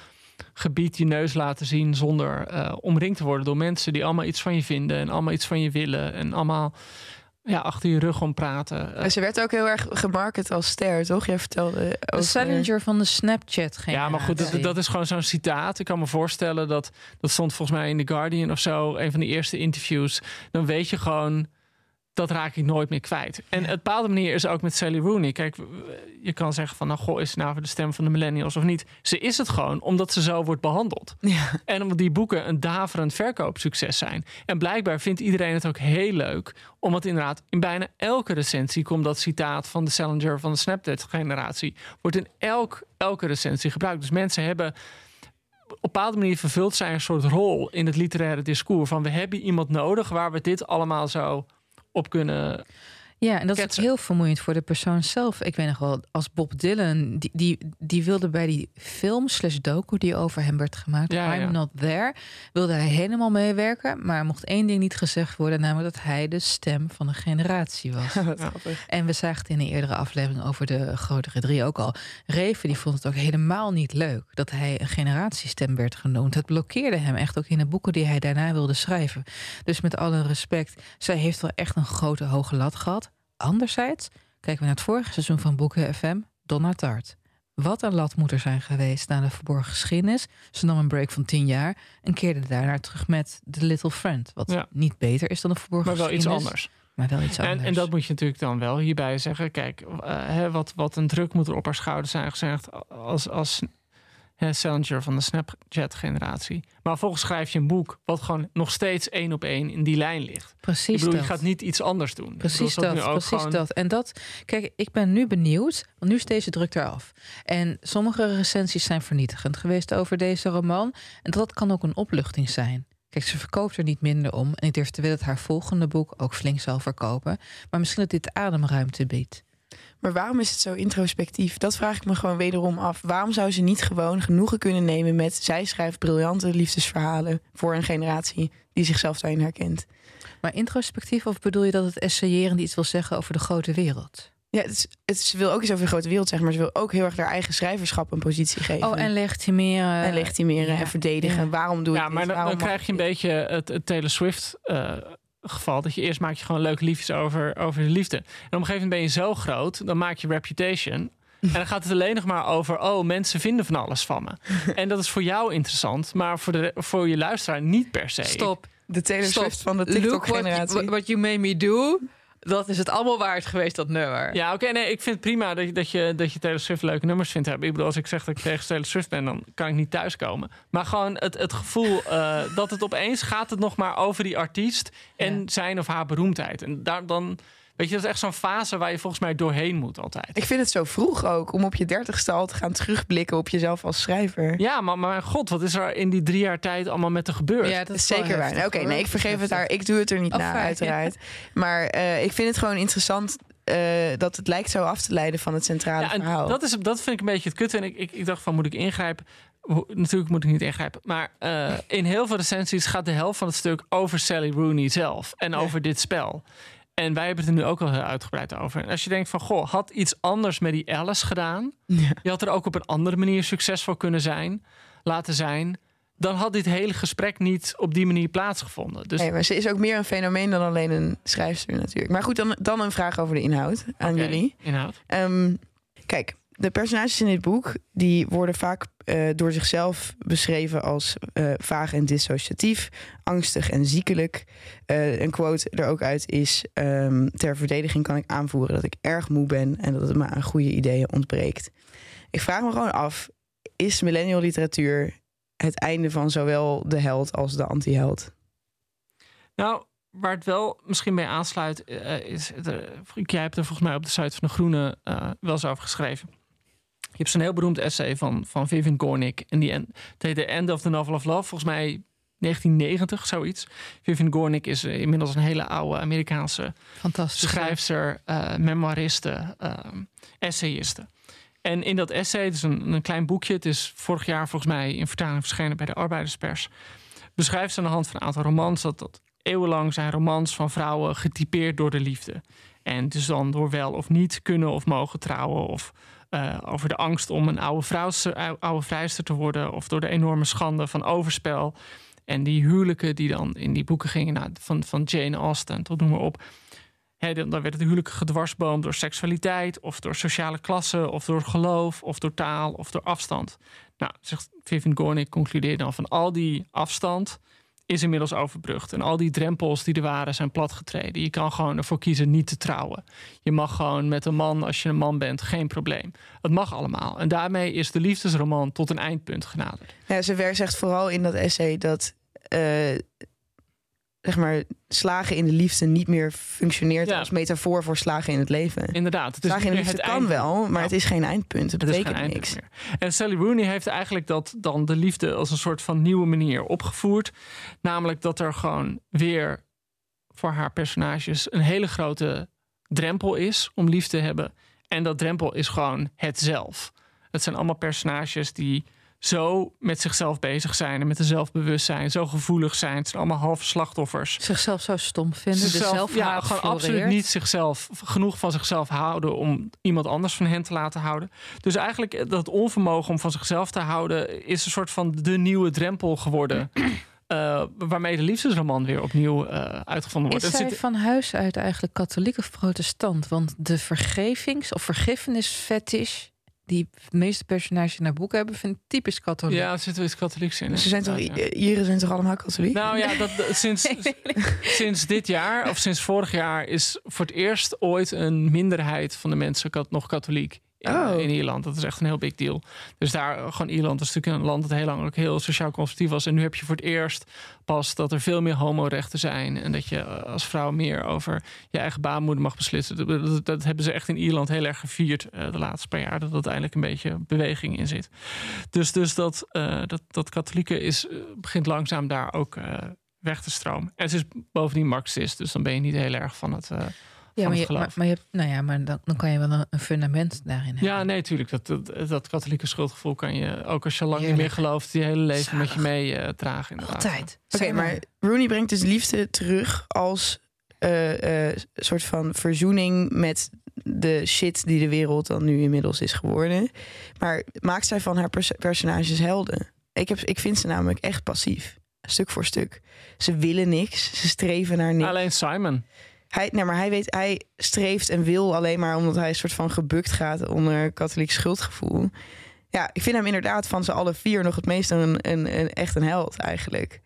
gebied je neus laten zien zonder eh, omringd te worden door mensen die allemaal iets van je vinden en allemaal iets van je willen en allemaal ja, achter je rug om praten. En ze werd ook heel erg gemarket als ster, toch? Jij vertelde De. Salinger van de Snapchat ja, maar goed, dat, dat is gewoon zo'n citaat. Ik kan me voorstellen dat dat stond volgens mij in The Guardian of zo, een van de eerste interviews. Dan weet je gewoon, dat raak ik nooit meer kwijt. En het bepaalde manier is ook met Sally Rooney. Kijk, je kan zeggen van, nou goh, is nou de stem van de millennials of niet? Ze is het gewoon, omdat ze zo wordt behandeld. Ja. En omdat die boeken een daverend verkoopsucces zijn. En blijkbaar vindt iedereen het ook heel leuk. Omdat inderdaad in bijna elke recensie komt dat citaat van de Salinger van de Snapchat-generatie. Wordt in elk, elke recensie gebruikt. Dus mensen hebben op een bepaalde manier vervuld zij een soort rol in het literaire discours. Van we hebben iemand nodig waar we dit allemaal zo op kunnen. Ja, en dat is heel vermoeiend voor de persoon zelf. Ik weet nog wel, als Bob Dylan, die, die, die wilde bij die film slash docu die over hem werd gemaakt, Ja, I'm ja. Not There, wilde hij helemaal meewerken. Maar er mocht één ding niet gezegd worden, namelijk dat hij de stem van een generatie was. Ja. En we zagen het in een eerdere aflevering over de grotere drie ook al. Reven die vond het ook helemaal niet leuk dat hij een generatiestem werd genoemd. Het blokkeerde hem echt ook in de boeken die hij daarna wilde schrijven. Dus met alle respect, zij heeft wel echt een grote hoge lat gehad. Anderzijds, kijken we naar het vorige seizoen van Boeken FM, Donna Tart. Wat een lat moet er zijn geweest na de verborgen geschiedenis. Ze nam een break van tien jaar en keerde daarna terug met The Little Friend. Wat Ja. niet beter is dan de verborgen Maar wel iets geschiedenis. anders. Maar wel iets anders. En, en dat moet je natuurlijk dan wel hierbij zeggen. Kijk, eh, hè, wat, wat een druk moet er op haar schouders zijn gezegd als, als hè, Salinger van de Snapchat-generatie. Maar vervolgens schrijf je een boek wat gewoon nog steeds één op één in die lijn ligt. Ik Precies bedoel, je gaat niet iets anders doen. Ik Precies dat, precies gewoon- dat. En dat, kijk, ik ben nu benieuwd, want nu is deze druk eraf. En sommige recensies zijn vernietigend geweest over deze roman. En dat kan ook een opluchting zijn. Kijk, ze verkoopt er niet minder om. En ik durf te willen dat haar volgende boek ook flink zal verkopen. Maar misschien dat dit ademruimte biedt. Maar waarom is het zo introspectief? Dat vraag ik me gewoon wederom af. Waarom zou ze niet gewoon genoegen kunnen nemen met... zij schrijft briljante liefdesverhalen voor een generatie die zichzelf daarin herkent? Maar introspectief, of bedoel je dat het essayerend iets wil zeggen over de grote wereld? Ja, het is, het is- ze wil ook iets over de grote wereld zeggen... maar ze wil ook heel erg haar eigen schrijverschap een positie geven. Oh, en legitimeren. en legitimeren ja, en verdedigen. ja. Waarom doe ik Ja, dit? maar dan, krijg je een beetje het, het Taylor Swift eh, geval. Dat je eerst maak je gewoon leuke liefjes over, over de liefde. En op een gegeven moment ben je zo groot, dan maak je reputation. En dan gaat het alleen nog maar over, oh, mensen vinden van alles van me. En dat is voor jou interessant, maar voor, de, voor je luisteraar niet per se. Stop. De Taylor. Swift van de Look what, TikTok-generatie. what you made me do. Dat is het allemaal waard geweest, dat nummer. Ja, oké, nee, ik vind het prima dat je, dat, je, dat je Taylor Swift leuke nummers vindt hebben. Ik bedoel, als ik zeg dat ik tegen Taylor Swift ben, dan kan ik niet thuiskomen. Maar gewoon het, het gevoel eh, dat het opeens gaat het nog maar over die artiest en Ja. zijn of haar beroemdheid. En daar dan, weet je, dat is echt zo'n fase waar je volgens mij doorheen moet altijd. Ik vind het zo vroeg ook om op je dertigste al te gaan terugblikken op jezelf als schrijver. Ja, maar, maar mijn god, wat is er in die drie jaar tijd allemaal met de gebeurd? Ja, Dat is zeker waar. Oké, nee, ik vergeef het haar. Ik doe het er niet Oh, naar, fijn. uiteraard. Maar eh, ik vind het gewoon interessant eh, dat het lijkt zo af te leiden van het centrale Ja, en verhaal. dat, is, dat vind ik een beetje het kutte. En ik, ik, ik dacht van, moet ik ingrijpen? Ho- Natuurlijk moet ik niet ingrijpen. Maar eh, in heel veel recensies gaat de helft van het stuk over Sally Rooney zelf. En over dit spel. En wij hebben het er nu ook al heel uitgebreid over. En als je denkt van, goh, had iets anders met die Alice gedaan. Ja. Je had er ook op een andere manier succesvol kunnen zijn. Laten zijn. Dan had dit hele gesprek niet op die manier plaatsgevonden. Dus Nee, maar ze is ook meer een fenomeen dan alleen een schrijfster natuurlijk. Maar goed, dan, dan een vraag over de inhoud aan jullie. Inhoud. Ehm, kijk, de personages in dit boek die worden vaak eh, door zichzelf beschreven als eh, vaag en dissociatief, angstig en ziekelijk. Eh, een quote er ook uit is: ehm, ter verdediging kan ik aanvoeren dat ik erg moe ben en dat het me aan goede ideeën ontbreekt. Ik vraag me gewoon af: is millennial literatuur het einde van zowel de held als de anti-held? Nou, waar het wel misschien bij aansluit, eh, is. Er, jij hebt er volgens mij op de site van de Groene wel eens over geschreven. Je hebt zo'n heel beroemd essay van, van Vivian Gornick. En die en, het heet The End of the Novel of Love. Volgens mij 1990, zoiets. Vivian Gornick is eh, inmiddels een hele oude Amerikaanse schrijfster, eh memoiriste, eh, essayiste. En in dat essay, het is een, een klein boekje, het is vorig jaar volgens mij in vertaling verschenen bij de Arbeiderspers, beschrijft ze aan de hand van een aantal romans dat, dat eeuwenlang zijn romans van vrouwen getypeerd door de liefde. En dus dan door wel of niet kunnen of mogen trouwen, of eh, over de angst om een oude, vrouwster, ou- oude vrijster te worden, of door de enorme schande van overspel. En die huwelijken die dan in die boeken gingen, nou, van, van Jane Austen tot noem maar op. Hè, dan, werd het huwelijk gedwarsboomd door seksualiteit, of door sociale klasse, of door geloof, of door taal, of door afstand. Nou, zegt Vivian Gornick, concludeert dan van al die afstand is inmiddels overbrugd. En al die drempels die er waren zijn platgetreden. Je kan gewoon ervoor kiezen niet te trouwen. Je mag gewoon met een man, als je een man bent, geen probleem. Het mag allemaal. En daarmee is de liefdesroman tot een eindpunt genaderd. Ja, ze zegt vooral in dat essay dat eh, zeg maar, slagen in de liefde niet meer functioneert Ja. als metafoor voor slagen in het leven. Inderdaad. Het is slagen in de meer liefde het kan eindpunt. wel, maar Ja. het is geen eindpunt. Het, Het betekent eindpunt niks. meer. En Sally Rooney heeft eigenlijk dat dan de liefde als een soort van nieuwe manier opgevoerd. Namelijk dat er gewoon weer voor haar personages een hele grote drempel is om lief te hebben. En dat drempel is gewoon het zelf. Het zijn allemaal personages die zo met zichzelf bezig zijn en met een zelfbewustzijn, zo gevoelig zijn. Het zijn allemaal halve slachtoffers. Zichzelf zo stom vinden. de Zichzelf- ja, gewoon absoluut niet zichzelf, genoeg van zichzelf houden om iemand anders van hen te laten houden. Dus eigenlijk eh, dat onvermogen om van zichzelf te houden is een soort van de nieuwe drempel geworden. eh, waarmee de liefdesroman weer opnieuw eh, uitgevonden wordt. Is zij zit- van huis uit eigenlijk katholiek of protestant? Want de vergevings- of vergiffenisfetish die de meeste personages naar boeken hebben, vind ik typisch katholiek. ja, er zit wel iets katholieks in. Ze zijn toch, ja. Ieren zijn toch allemaal katholiek? Nou ja, dat, dat- sinds, sinds dit jaar of sinds vorig jaar is voor het eerst ooit een minderheid van de mensen kat- nog katholiek. In, Oh. in Ierland. Dat is echt een heel big deal. Dus daar, gewoon Ierland is natuurlijk een land dat heel lang ook heel sociaal conservatief was. En nu heb je voor het eerst pas dat er veel meer homorechten zijn. En dat je eh, als vrouw meer over je eigen baarmoeder mag beslissen. Dat, dat, dat hebben ze echt in Ierland heel erg gevierd eh, de laatste paar jaar. Dat er uiteindelijk een beetje beweging in zit. Dus, dus dat, eh, dat, dat katholieke is, eh, begint langzaam daar ook eh, weg te stromen. En ze is bovendien marxist, dus dan ben je niet heel erg van het. Ja, van maar, het je, geloof. maar, maar je hebt, nou ja, maar dan, dan kan je wel een, een fundament daarin hebben. Ja, nee, tuurlijk. Dat, dat, dat katholieke schuldgevoel kan je, ook als je lang niet meer gelooft, je hele leven met je mee eh, dragen. inderdaad. Altijd. Oké, maar Rooney brengt dus liefde terug als eh, eh, soort van verzoening met de shit die de wereld dan nu inmiddels is geworden. Maar maakt zij van haar pers- personages helden? Ik, heb, ik vind ze namelijk echt passief. Stuk voor stuk. Ze willen niks. Ze streven naar niks. Alleen Simon. Hij, nee, maar hij weet, hij streeft en wil alleen maar omdat hij een soort van gebukt gaat onder katholiek schuldgevoel. Ja, ik vind hem inderdaad van ze alle vier nog het meest een, een, een echt een held eigenlijk.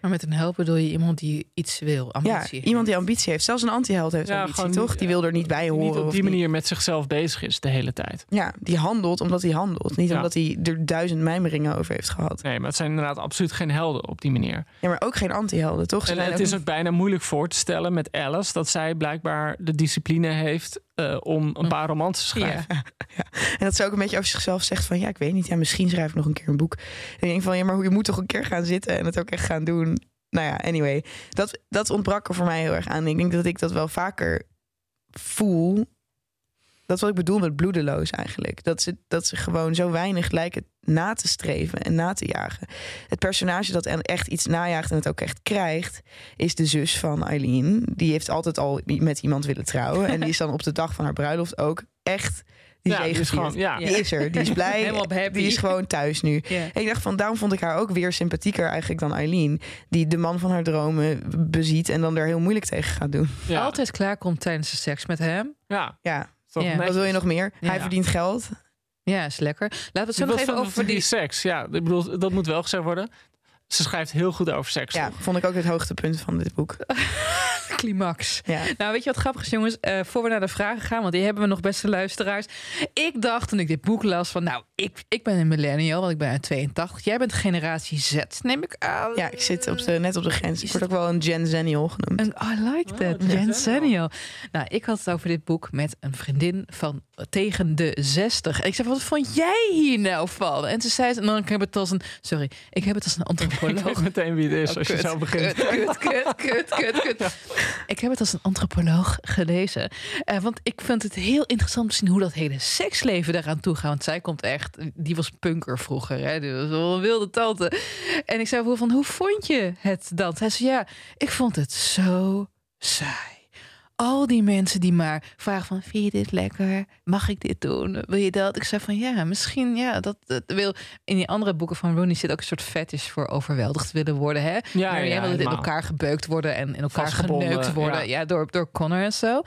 Maar met een help bedoel je iemand die iets wil, Ja, ambitie. iemand die ambitie heeft. Zelfs een antiheld heeft Ja, ambitie, gewoon toch? Die wil er niet bij horen. Niet op die niet. manier met zichzelf bezig is de hele tijd. Ja, die handelt omdat hij handelt. Niet Ja. omdat hij er duizend mijmeringen over heeft gehad. Nee, maar het zijn inderdaad absoluut geen helden op die manier. Ja, maar ook geen antihelden, toch? Ze En het is ook bijna moeilijk voor te stellen met Alice dat zij blijkbaar de discipline heeft eh, om een paar romans te schrijven. Ja. En dat ze ook een beetje over zichzelf zegt van... ja, ik weet niet, ja, misschien schrijf ik nog een keer een boek. En ik denk van, ja, maar je moet toch een keer gaan zitten... en het ook echt gaan doen. Nou ja, anyway. Dat, dat ontbrak er voor mij heel erg aan. Ik denk dat ik dat wel vaker voel. Dat is wat ik bedoel met bloedeloos eigenlijk. Dat ze, dat ze gewoon zo weinig lijken na te streven en na te jagen. Het personage dat echt iets najaagt en het ook echt krijgt... is de zus van Eileen. Die heeft altijd al met iemand willen trouwen. En die is dan op de dag van haar bruiloft ook echt... Die Ja, die is gewoon, ja. Die is er, die is blij. Helemaal happy. Die is gewoon thuis nu. En ik dacht van, daarom vond ik haar ook weer sympathieker eigenlijk dan Eileen. Die de man van haar dromen beziet en dan er heel moeilijk tegen gaat doen. Ja. Altijd klaarkomt tijdens de seks met hem. Ja, Ja, Ja. wat wil je nog meer? Ja. Hij verdient geld. Ja, is lekker. Laten we het zo nog even over die... seks. Ja, ik bedoel, dat moet wel gezegd worden. Ze schrijft heel goed over seks. Ja, toch? vond ik ook het hoogtepunt van dit boek. climax. Ja. Nou, weet je wat grappig is, jongens? Eh, voor we naar de vragen gaan, want die hebben we nog, beste luisteraars. Ik dacht toen ik dit boek las van, nou, ik, ik ben een millennial, want ik ben uit 82. Jij bent generatie Z, neem ik aan. Ja, ik zit op de, net op de grens. Ik word ook wel een Gen Zennial genoemd. En I like that, Oh, Jen Zennial. Nou, ik had het over dit boek met een vriendin van tegen de 60. En ik zei, wat vond jij hier nou van? En ze zei, nou, ik heb het als een, sorry, ik heb het als een Ik antropoloog weet meteen wie het is Oh, als je zo begint. Kut, kut, kut, kut, kut, kut. Ik heb het als een antropoloog gelezen. Eh, want ik vind het heel interessant te zien hoe dat hele seksleven daaraan toe gaat. Want zij komt echt, die was punker vroeger. Hè? Die was wel een wilde tante. En ik zei van, hoe vond je het dan? Zij zei, ja, ik vond het zo saai. Al die mensen die maar vragen van, vind je dit lekker? Mag ik dit doen? Wil je dat? Ik zei van, ja, misschien, ja, dat, dat wil... In die andere boeken van Rooney zit ook een soort fetish voor overweldigd willen worden, hè? Ja, wil in elkaar gebeukt worden en in elkaar geneukt worden. ja. Ja, door, door Connor en zo.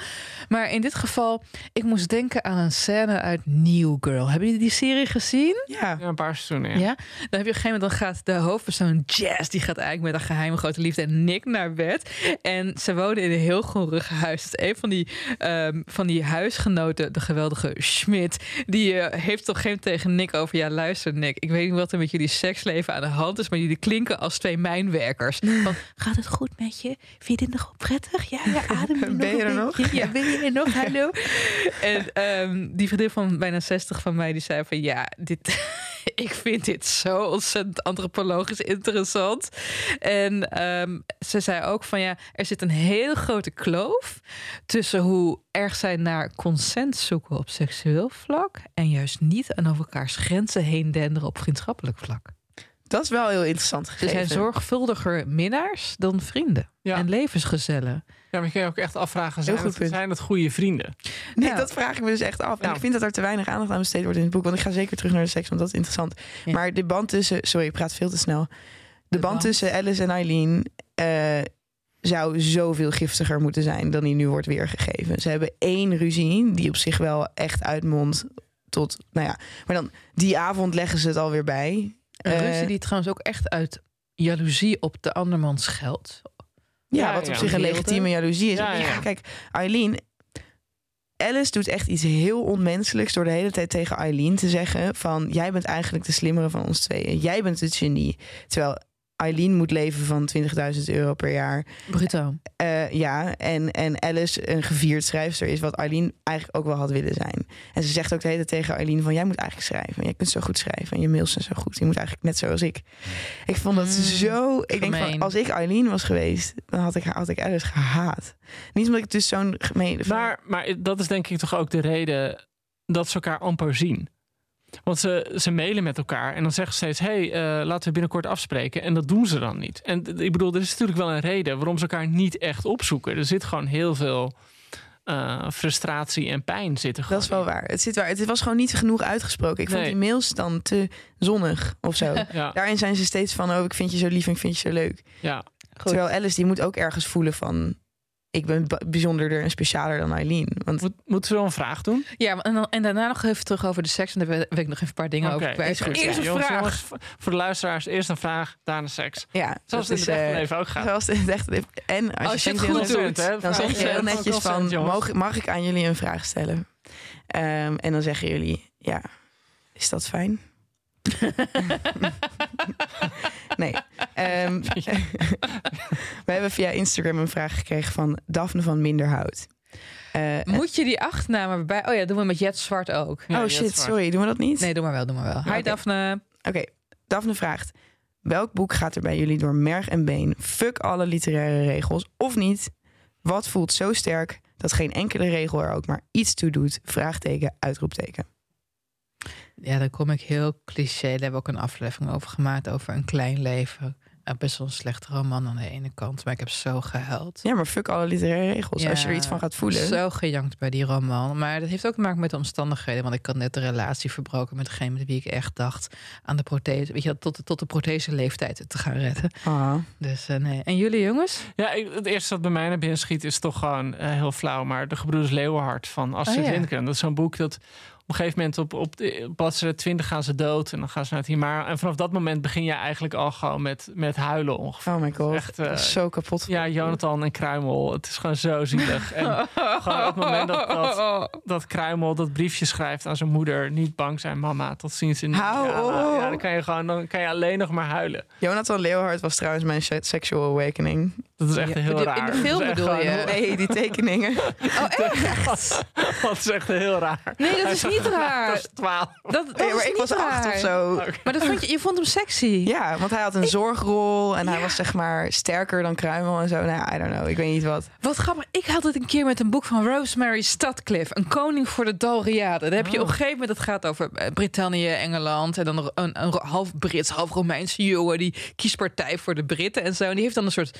Maar in dit geval, ik moest denken aan een scène uit New Girl. Hebben jullie die serie gezien? Ja, Ja, een paar seizoenen. Ja. Ja. Dan heb je op een gegeven moment, dan gaat de hoofdpersoon Jazz, die gaat eigenlijk met een geheime grote liefde en Nick naar bed. En ze wonen in een heel groerig huis. Dus een van die, ehm, van die huisgenoten, de geweldige Schmidt, die eh, heeft op een gegeven moment tegen Nick over, ja luister Nick, ik weet niet wat er met jullie seksleven aan de hand is, maar jullie klinken als twee mijnwerkers. Van, gaat het goed met je? Vind je dit nog prettig? Ja, ja adem je nog Ben je er nog? beetje? Ja, ben je er nog? Hallo? En ehm, die vriendin van bijna 60 van mij, die zei van ja, dit, ik vind dit zo ontzettend antropologisch interessant. En ehm, ze zei ook van ja, er zit een hele grote kloof tussen hoe erg zij naar consent zoeken op seksueel vlak en juist niet aan over elkaars grenzen heen denderen op vriendschappelijk vlak. dat is wel heel interessant Ze gegeven. zijn zorgvuldiger minnaars dan vrienden Ja. en levensgezellen. Ja, maar je kan je ook echt afvragen, zijn, het, zijn het goede vrienden? Nee, Ja. dat vraag ik me dus echt af. En Ja. ik vind dat er te weinig aandacht aan besteed wordt in het boek. Want ik ga zeker terug naar de seks, want dat is interessant. Ja. Maar de band tussen... Sorry, ik praat veel te snel. De, De band, band. tussen Alice en Eileen... eh, zou zoveel giftiger moeten zijn dan die nu wordt weergegeven. Ze hebben één ruzie die op zich wel echt uitmondt tot... Nou ja, maar dan die avond leggen ze het alweer bij. Een Eh, ruzie die trouwens ook echt uit jaloezie op de andermans geld. Ja, wat op zich een legitieme jaloezie is. Kijk, Eileen... Alice doet echt iets heel onmenselijks door de hele tijd tegen Eileen te zeggen van... jij bent eigenlijk de slimmere van ons tweeën. Jij bent het genie. Terwijl Eileen moet leven van 20.000 euro per jaar. Bruto. Eh, ja, en, en Alice een gevierd schrijfster is... wat Eileen eigenlijk ook wel had willen zijn. En ze zegt ook de hele tijd tegen Eileen van... jij moet eigenlijk schrijven. Jij kunt zo goed schrijven. En je mails zijn zo goed. Je moet eigenlijk net zoals ik. Ik vond dat Mm, zo... Ik denk van, als ik Eileen was geweest... dan had ik, haar- had ik Alice gehaat. Niet omdat ik dus zo'n gemeen... Maar, maar dat is denk ik toch ook de reden dat ze elkaar amper zien. Want ze, ze mailen met elkaar en dan zeggen ze steeds: hey, eh, laten we binnenkort afspreken. En dat doen ze dan niet. En ik bedoel, er is natuurlijk wel een reden waarom ze elkaar niet echt opzoeken. Er zit gewoon heel veel eh, frustratie en pijn zitten. Dat is wel waar. Het, zit waar. het was gewoon niet genoeg uitgesproken. Ik vond die mails dan te zonnig of zo. Ja, Daarin zijn ze steeds van... oh, ik vind je zo lief en ik vind je zo leuk. ja. Terwijl Alice, die moet ook ergens voelen van... ik ben bijzonderder en specialer dan Eileen. Want Moet, moeten we wel een vraag doen? Ja, en, dan, en daarna nog even terug over de seks. En daar wil ik nog even een paar dingen over kwijt. goed. Eerst een vraag. jongens, voor de luisteraars, eerst een vraag, daarna seks. ja, Zoals het dat in het is, echte eh, leven ook gaat. Zoals het in het echte leven. En als, Als je het goed doet, hè? dan zeg je heel netjes van, mag, mag ik aan jullie een vraag stellen? Ehm, en dan zeggen jullie, ja, is dat fijn? nee. Ehm, we hebben via Instagram een vraag gekregen van Daphne van Minderhout. Eh, Moet je die achternamen bij? Oh ja, doen we met Jet Zwart ook. Ja, oh Jet shit, Zwart. sorry, doen we dat niet? Nee, doe maar wel, doe maar wel. Hi Oké. Daphne. Oké, Daphne vraagt: welk boek gaat er bij jullie door merg en been? Fuck alle literaire regels of niet? Wat voelt zo sterk dat geen enkele regel er ook maar iets toe doet? Vraagteken, uitroepteken. Ja, dan kom ik heel cliché. Daar hebben we ook een aflevering over gemaakt. Over een klein leven. Nou, best wel een slechte roman aan de ene kant. Maar ik heb zo gehuild. Ja, maar fuck alle literaire regels. Als je er iets van gaat voelen. Zo gejankt bij die roman. Maar dat heeft ook te maken met de omstandigheden. Want ik had net de relatie verbroken met degene met wie ik echt dacht aan de prothese. Weet je, tot de, tot de prothese leeftijd te gaan redden. Ah. Dus eh, nee. En jullie jongens? Ja, ik, het eerste wat bij mij naar binnen schiet is toch gewoon eh, heel flauw. Maar De Gebroeders Leeuwenhart van Astrid Oh, ja. Lindgren. Dat is zo'n boek dat een gegeven moment op, op de bladzijde 20 gaan ze dood. En dan gaan ze naar het Himaar. En vanaf dat moment begin je eigenlijk al gewoon met, met huilen ongeveer. Oh my god. Echt, eh, zo kapot. Ja, Jonathan en Kruimel. Het is gewoon zo zielig. En gewoon op het moment dat, dat, dat Kruimel dat briefje schrijft aan zijn moeder. Niet bang zijn, mama. Tot ziens in Hou ja, op. ja, dan kan je gewoon dan kan je alleen nog maar huilen. Jonathan Leeuwhard was trouwens mijn se- sexual awakening. Dat is echt Ja, heel in de raar. film Dat bedoel je? Nee, die tekeningen. Oh, echt? Dat is echt heel raar. Nee, dat is niet raar. Dat is 12. Dat, dat maar ik was acht raar. of zo. Maar dat vond je, je vond hem sexy. Ja, want hij had een zorgrol en hij was zeg maar sterker dan Kruimel en zo. Nou, ja, I don't know. Ik weet niet wat. Wat grappig. Ik had het een keer met een boek van Rosemary Stadcliffe. Een koning voor de Dalriade. Daar heb je Oh. op een gegeven moment, het gaat over eh, Brittannië, Engeland. En dan een, een, een half Brits, half Romeinse jongen. Die kiest partij voor de Britten en zo. En die heeft dan een soort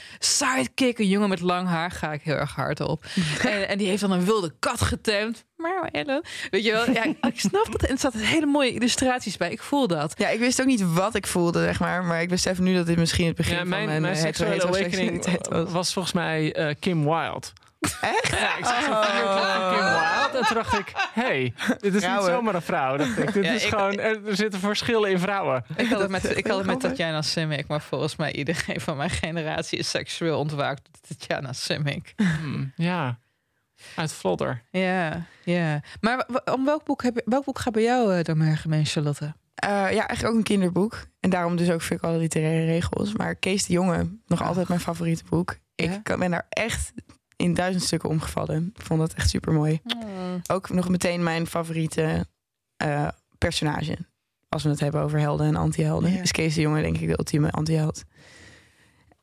sidekick. Een jongen met lang haar. Ga ik heel erg hard op. en, en die heeft dan een wilde kat getemd. Maar Ellen. Weet je wel? Ja, ik snap dat. En er zaten hele mooie illustraties bij. Ik voel dat. Ja, ik wist ook niet wat ik voelde, zeg maar. Maar ik besef nu dat dit misschien het begin Ja, van mijn, mijn, mijn eh, seksuele awakening was. was volgens mij eh, Kim Wilde. Echt? Ja, ik zag Oh. Kim en toen dacht ik, hey, dit is Vrouwen. niet zomaar een vrouw. Dacht ik. Dit Ja, is ik- gewoon, er, er zitten verschillen in vrouwen. Ik had het met, ik had het met. Tatjana Simic. Maar volgens mij iedereen van mijn generatie is seksueel ontwaakt. door Tatjana Simic. Hmm, ja, uit Vlodder. Ja, ja. Maar om welk boek, heb je, welk boek gaat bij jou uh, door mergen heen, Charlotte? Eh, ja, eigenlijk ook een kinderboek. En daarom dus ook fuck alle literaire regels. Maar Kees de Jonge, nog altijd mijn favoriete boek. Ik ben daar echt in duizend stukken omgevallen. Ik vond dat echt super mooi. Ook nog meteen mijn favoriete eh, personage. Als we het hebben over helden en anti-helden. Ja. Is Kees de Jonge denk ik de ultieme anti-held.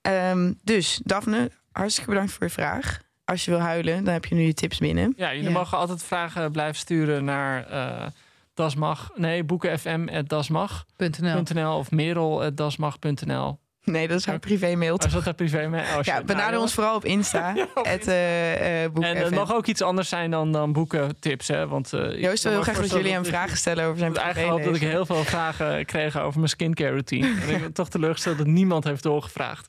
Ehm, dus, Daphne, hartstikke bedankt voor je vraag. Als je wil huilen, dan heb je nu je tips binnen. Ja, jullie Ja. mogen altijd vragen blijven sturen naar eh dasmag. Nee, boekenfm.dasmag.nl .nl. of merel.dasmag.nl. Nee, dat is haar privé mail. Oh, is dat een privé mail? Oh. Ja, benader Nou, ons vooral op Insta. op het eh, eh, En het FM. mag ook iets anders zijn dan, dan boekentips, hè? Want, eh, Joost wil heel graag dat jullie hem vragen. stellen over zijn Ik had eigenlijk gehoopt dat ik heel veel vragen kreeg over mijn skincare routine. En ik ben toch teleurgesteld dat niemand heeft doorgevraagd.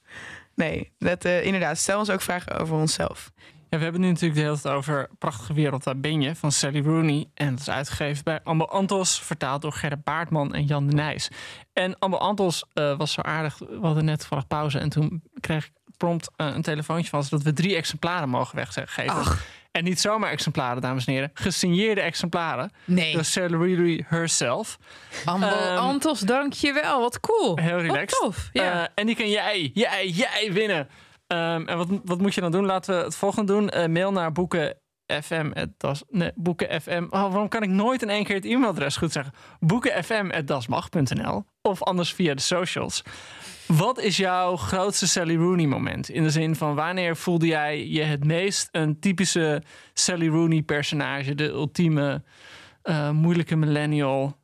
Nee, dat, eh, inderdaad. Stel ons ook vragen over onszelf. Ja, we hebben nu natuurlijk de hele tijd over Prachtige Wereld, daar ben je, van Sally Rooney. En dat is uitgegeven bij Amber Antos, vertaald door Gerrit Baartman en Jan de Nijs. En Amber Antos eh, was zo aardig, we hadden net toevallig pauze. En toen kreeg ik prompt eh, een telefoontje van ze dat we drie exemplaren mogen weggeven. En niet zomaar exemplaren, dames en heren. Gesigneerde exemplaren. Nee. Door Sally Rooney herself. Ambo Ehm, Antos, dankjewel. Wat cool. Heel Wat relaxed. tof. Ja. Eh, en die kan jij, jij, jij winnen. Ehm, en wat, wat moet je dan doen? Laten we het volgende doen. Eh, mail naar boeken FM. Oh, waarom kan ik nooit in één keer het e-mailadres goed zeggen? boekenfm.dasmag.nl of anders via de socials. Wat is jouw grootste Sally Rooney moment? In de zin van wanneer voelde jij je het meest een typische Sally Rooney personage? De ultieme eh, moeilijke millennial.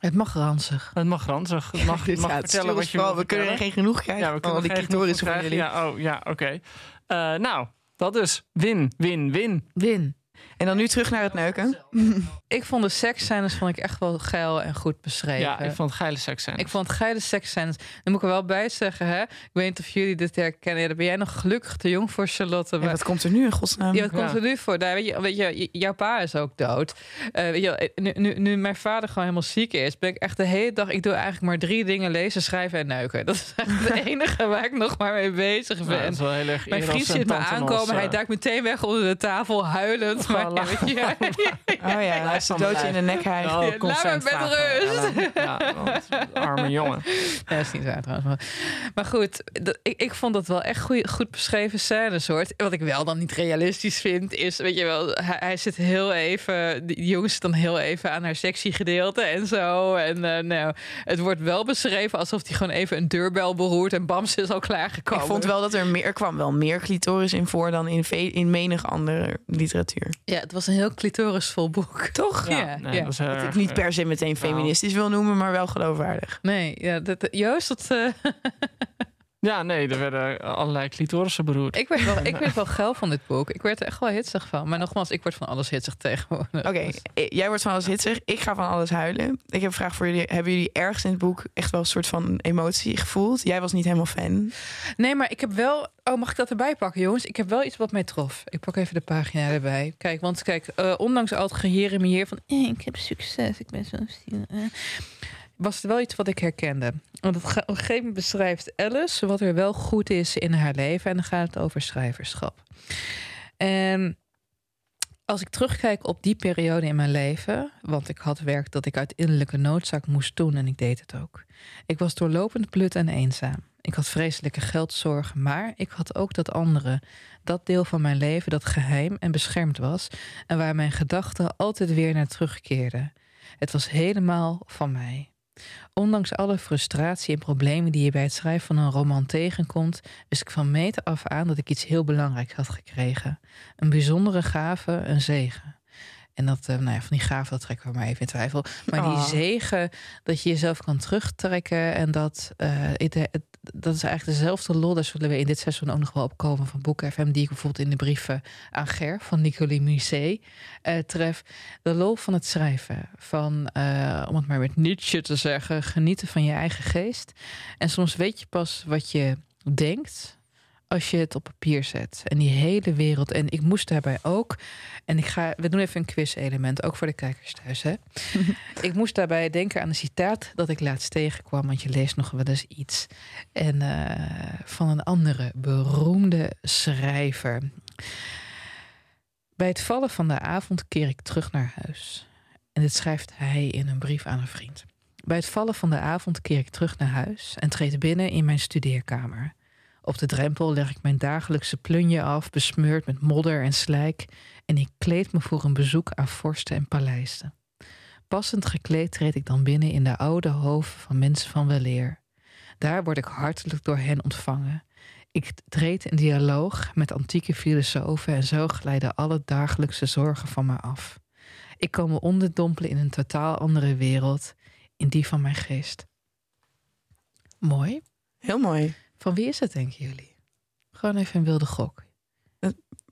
Het mag ranzig. Het mag ranzig. Het mag, je mag vertellen wat je wil We kunnen er geen genoeg krijgen Ja, we van al kunnen die genoeg van jullie. Ja, oh, ja oké. Eh, nou, dat is win, win, win. Win. En dan nu terug naar het neuken. Ik vond de seksscènes vond ik echt wel geil en goed beschreven. Ja, ik vond het geile seks zijn. Ik vond het geile seksscènes. Dan moet ik er wel bij zeggen, hè? Ik weet niet of jullie dit herkennen. Ja, dan ben jij nog gelukkig te jong voor Charlotte. Ja, maar- wat komt er nu in godsnaam? Ja, wat komt Ja. er nu voor? Nou, weet, je, weet je, jouw pa is ook dood. Eh, weet je, nu, nu, nu mijn vader gewoon helemaal ziek is, ben ik echt de hele dag. Ik doe eigenlijk maar drie dingen: lezen, schrijven en neuken. Dat is echt het enige waar ik nog maar mee bezig ben. Ja, dat is wel heel erg mijn vriend en ziet me aankomen. Hij eh. duikt meteen weg onder de tafel, huilend. Maar, Ja, Oh ja, hij is doodje in de nek hijgt. Oh, Ja, laat me met rust. Ja, want, arme jongen. Ja, dat is niet waar trouwens. Maar, goed, dat, ik, ik vond dat wel echt goeie, goed beschreven scènes hoor. Wat ik wel dan niet realistisch vind, is, weet je wel, hij, hij zit heel even, die jongens zit dan heel even aan haar sexy gedeelte en zo. En eh, nou, het wordt wel beschreven alsof hij gewoon even een deurbel beroert en bam, ze is al klaargekomen. Ik vond wel dat er meer, er kwam wel meer clitoris in voor dan in, in menig andere literatuur. Ja, het was een heel clitorisvol boek. Toch? Ja, nee, ja. dat Wat ik niet eh, per se meteen feministisch wil noemen, maar wel geloofwaardig. Nee, ja, dat, Joost, dat, eh, Ja, nee, er werden allerlei clitorissen beroerd. ik, werd wel, ik werd wel geil van dit boek. Ik werd er echt wel hitsig van. Maar nogmaals, ik word van alles hitsig tegenwoordig. Oké, eh, jij wordt van alles hitsig. Ik ga van alles huilen. Ik heb een vraag voor jullie. Hebben jullie ergens in het boek echt wel een soort van emotie gevoeld? Jij was niet helemaal fan. Nee, maar ik heb wel. Oh, mag ik dat erbij pakken, jongens? Ik heb wel iets wat mij trof. Ik pak even de pagina erbij. Kijk, want kijk, eh, ondanks al het geheer me hier van. Eh, ik heb succes, ik ben zo stil. eh, was wel iets wat ik herkende. Want op een gegeven moment beschrijft Alice wat er wel goed is in haar leven. En dan gaat het over schrijverschap. En als ik terugkijk op die periode in mijn leven, want ik had werk dat ik uit innerlijke noodzaak moest doen en ik deed het ook. Ik was doorlopend blut en eenzaam. Ik had vreselijke geldzorgen, maar ik had ook dat andere, dat deel van mijn leven dat geheim en beschermd was en waar mijn gedachten altijd weer naar terugkeerden. Het was helemaal van mij. Ondanks alle frustratie en problemen die je bij het schrijven van een roman tegenkomt, wist ik van meet af aan dat ik iets heel belangrijks had gekregen. Een bijzondere gave, een zegen. En dat, eh, nou ja, van die gave, dat trekken we maar even in twijfel. Maar die Oh. zegen, dat je jezelf kan terugtrekken. En dat, eh, dat is eigenlijk dezelfde lol. Daar zullen we in dit seizoen ook nog wel opkomen van Boek FM. Die ik bijvoorbeeld in de brieven aan Ger van Nicolie Musset eh, tref. De lol van het schrijven. Van, eh, om het maar met Nietzsche te zeggen, genieten van je eigen geest. En soms weet je pas wat je denkt als je het op papier zet. En die hele wereld. En ik moest daarbij ook. En ik ga. We doen even een quiz-element, ook voor de kijkers thuis. Hè? ik moest daarbij denken aan een citaat dat ik laatst tegenkwam. Want je leest nog wel eens iets. En eh, van een andere beroemde schrijver. Bij het vallen van de avond keer ik terug naar huis. En dit schrijft hij in een brief aan een vriend. Bij het vallen van de avond keer ik terug naar huis en treed binnen in mijn studeerkamer. Op de drempel leg ik mijn dagelijkse plunje af, besmeurd met modder en slijk, en ik kleed me voor een bezoek aan vorsten en paleizen. Passend gekleed treed ik dan binnen in de oude hoven van mensen van weleer. Daar word ik hartelijk door hen ontvangen. Ik treed in dialoog met antieke filosofen en zo glijden alle dagelijkse zorgen van me af. Ik kan me onderdompelen in een totaal andere wereld, in die van mijn geest. Mooi. Heel mooi. Van wie is het, denken jullie? Gewoon even een wilde gok.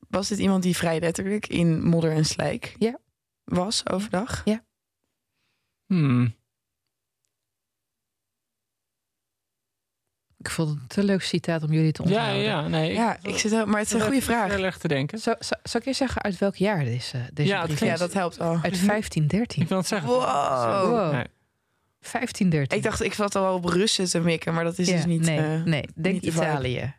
Was dit iemand die vrij letterlijk in modder en slijk Ja. was overdag? Hmm. Ik vond het een te leuk citaat om jullie te Ja, onthouden. ja, nee. Ja, ik zit, maar het is een goede vraag. Heel erg te denken. Zou, zou, zou ik eerst zeggen uit welk jaar deze, deze Ja, brief is? Ja, dat helpt al. Uit 1513. Ik wil het zeggen. Wow. Wow. Nee. 1513. Ik dacht, ik zat al wel op Russen te mikken, maar dat is Ja, dus niet... nee, eh, nee, denk niet de vibe. Italië.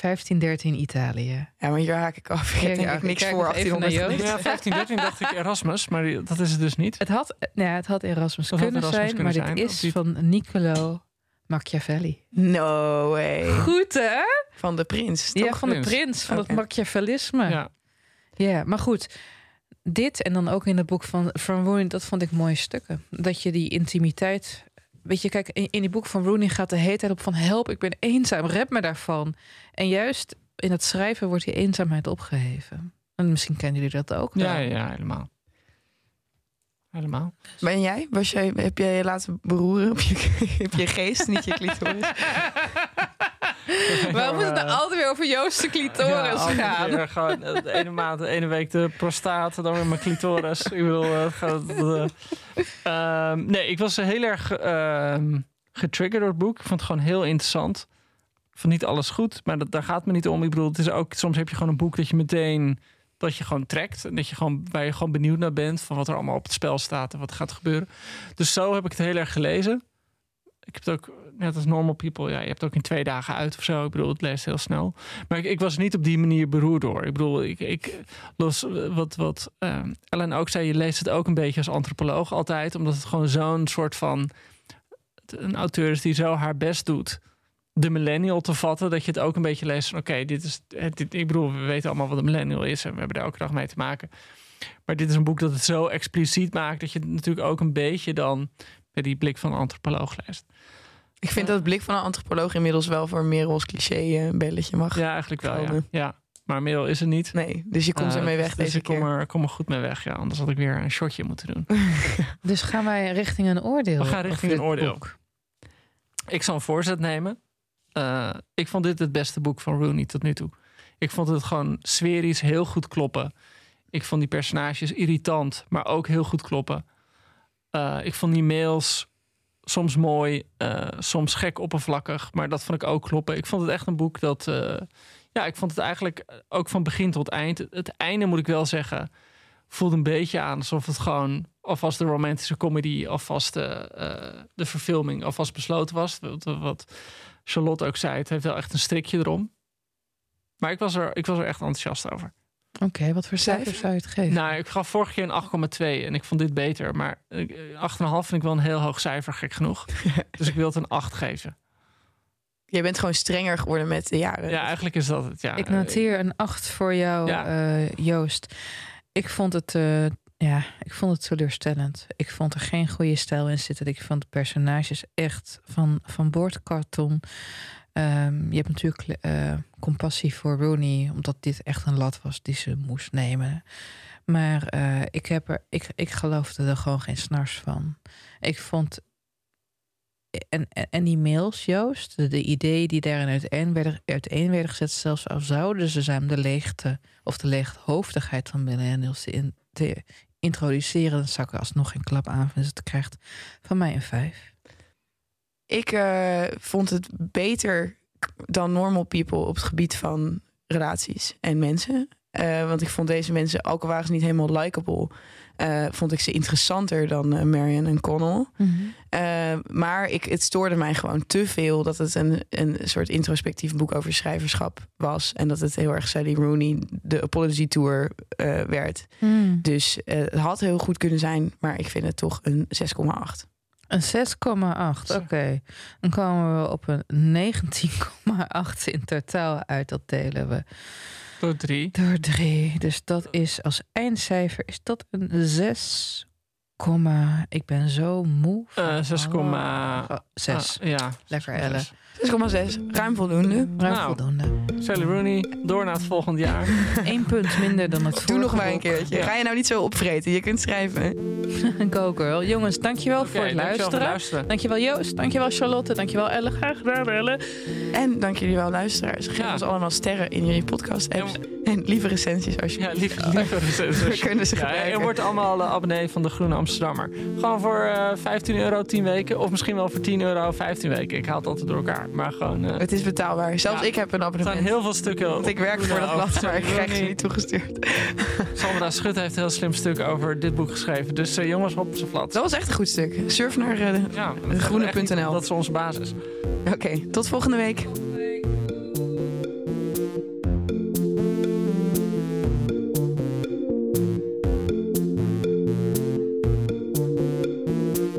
1513 Italië. Ja, maar hier haak ik af. Ik Ja, heb denk ja, ik niks ik voor nog even naar 1800 Joost. gelezen. Ja, 15, 13 dacht ik Erasmus, maar die- dat is het dus niet. Het had, nou ja, het had Erasmus Dat had kunnen Erasmus zijn, kunnen maar zijn, dit is die- van Niccolo Machiavelli. No way. Goed, hè? Van de prins, Ja, toch? van de Prins. van het Machiavellisme. Ja. Ja. maar goed. Dit en dan ook in het boek van Van Rooney, dat vond ik mooie stukken. Dat je die intimiteit... Weet je, kijk, in, in die boek van Rooney gaat de hele tijd op van... help, ik ben eenzaam, red me daarvan. En juist in het schrijven wordt die eenzaamheid opgeheven. En misschien kennen jullie dat ook. Ja, wel. ja, ja, helemaal. Helemaal. Ben jij? Was jij? Heb jij je laten beroeren op je, op je geest, niet je clitoris? Waarom moet het nou altijd weer over Joost de clitoris gaan? weer gewoon eh, de ene maand, de ene week de prostaat, dan weer mijn clitoris. ik bedoel, eh, het gaat... eh, ehm, nee, ik was heel erg ehm, getriggerd door het boek. Ik vond het gewoon heel interessant. Ik vond niet alles goed, maar dat, daar gaat het me niet om. Ik bedoel, het is ook, soms heb je gewoon een boek dat je meteen dat je gewoon trekt. En dat je gewoon, waar je gewoon benieuwd naar bent van wat er allemaal op het spel staat en wat gaat gebeuren. Dus zo heb ik het heel erg gelezen. Ik heb het ook, net als normal people, ja, je hebt ook in twee dagen uit of zo. Ik bedoel, het leest heel snel. Maar ik, ik was niet op die manier beroerd door. Ik bedoel, ik, ik los wat, wat ehm, Ellen ook zei, je leest het ook een beetje als antropoloog altijd, omdat het gewoon zo'n soort van een auteur is die zo haar best doet de millennial te vatten, dat je het ook een beetje leest van oké, dit is, ik bedoel, we weten allemaal wat een millennial is en we hebben er elke dag mee te maken. Maar dit is een boek dat het zo expliciet maakt dat je het natuurlijk ook een beetje dan met die blik van antropoloog leest. Ik vind dat het blik van een antropoloog inmiddels wel voor Merels cliché eh, een belletje mag. Ja, eigenlijk wel. Ja. Maar Merel is er niet. Nee, dus je komt Eh, ermee weg dus deze ik kom er, kom er goed mee weg. Ja, anders had ik weer een shotje moeten doen. Dus gaan wij richting een oordeel? We gaan richting een oordeel. boek? Ik zal een voorzet nemen. Eh, ik vond dit het beste boek van Rooney tot nu toe. Ik vond het gewoon sferisch heel goed kloppen. Ik vond die personages irritant, maar ook heel goed kloppen. Eh, ik vond die mails soms mooi, eh, soms gek oppervlakkig, maar dat vond ik ook kloppen. Ik vond het echt een boek dat. eh, ja, ik vond het eigenlijk ook van begin tot eind. Het einde moet ik wel zeggen, voelde een beetje aan alsof het gewoon alvast de romantische comedy, alvast de, eh, de verfilming, alvast besloten was. Wat, wat Charlotte ook zei, het heeft wel echt een strikje erom. Maar ik was er, ik was er echt enthousiast over. Oké, wat voor cijfer Cijfer? zou je het geven? Nou, ik gaf vorige keer een 8,2 en ik vond dit beter. Maar eh, 8,5 vind ik wel een heel hoog cijfer, gek genoeg. dus ik wil het een 8 geven. Je bent gewoon strenger geworden met de jaren. Ja, eigenlijk is dat het. Ja, ik noteer een 8 voor jou, Ja. eh, Joost. Ik vond het, eh, ja, ik vond het teleurstellend. Ik vond er geen goede stijl in zitten. Ik vond de personages echt van, van boordkarton. Ehm, je hebt natuurlijk eh, compassie voor Rooney, omdat dit echt een lat was die ze moest nemen. Maar eh, ik, heb er, ik, ik geloofde er gewoon geen snars van. Ik vond. En, en, die mails, Joost, de, de ideeën die daarin uiteen werden, uiteen gezet, zelfs al zouden ze zijn om de leegte of de leeghoofdigheid van millennials in, te introduceren, dan zou ik alsnog geen klap aan. Dus het krijgt van mij een vijf. Ik eh, vond het beter dan normal people op het gebied van relaties en mensen. Eh, want ik vond deze mensen, ook al waren ze niet helemaal likable, eh, vond ik ze interessanter dan Marion en Connell. Eh, maar ik, het stoorde mij gewoon te veel dat het een, een soort introspectief boek over schrijverschap was. En dat het heel erg Sally Rooney, de Apology Tour, werd. Dus eh, het had heel goed kunnen zijn, maar ik vind het toch een 6,8. Een 6,8, oké. Dan komen we op een 19,8 in totaal uit. Dat delen we Door drie. door 3. Dus dat is als eindcijfer is dat een 6, ik ben zo moe. van Eh, 6,6. alle- 6. Ah, ja. Lekker, Elle. 6,6, ruim voldoende. Ruim Nou. voldoende. Sally Rooney, door naar het volgende jaar. Eén punt minder dan het Doe nog vorige maar een boek. keertje. Ja. Ga je nou niet zo opvreten? Je kunt schrijven. Go girl. Jongens, dankjewel voor het dankjewel voor luisteren. het luisteren. Dankjewel Joost, dankjewel Charlotte, dankjewel Elle. Graag gedaan Elle. En dank jullie wel, luisteraars. Geef Ja. ons allemaal sterren in jullie podcast-apps. En lieve recensies als je Ja, lief, lieve We kunnen ze Ja, gebruiken. en wordt allemaal eh, abonnee van de Groene Amsterdammer. Gewoon voor eh 15 euro 10 weken. Of misschien wel voor 10 euro 15 weken. Ik haal het altijd door elkaar. Maar gewoon... eh, Het is betaalbaar. Zelfs Ja. ik heb een er abonnement. staan heel veel stukken Want ik werk voor dat blad, maar ik krijg ze niet toegestuurd. Sandra Schut heeft een heel slim stuk over dit boek geschreven. Dus eh, jongens, op zijn plat. Dat was echt een goed stuk. Surf naar... eh, Ja, groene.nl. Dat is onze basis. Oké, tot volgende week.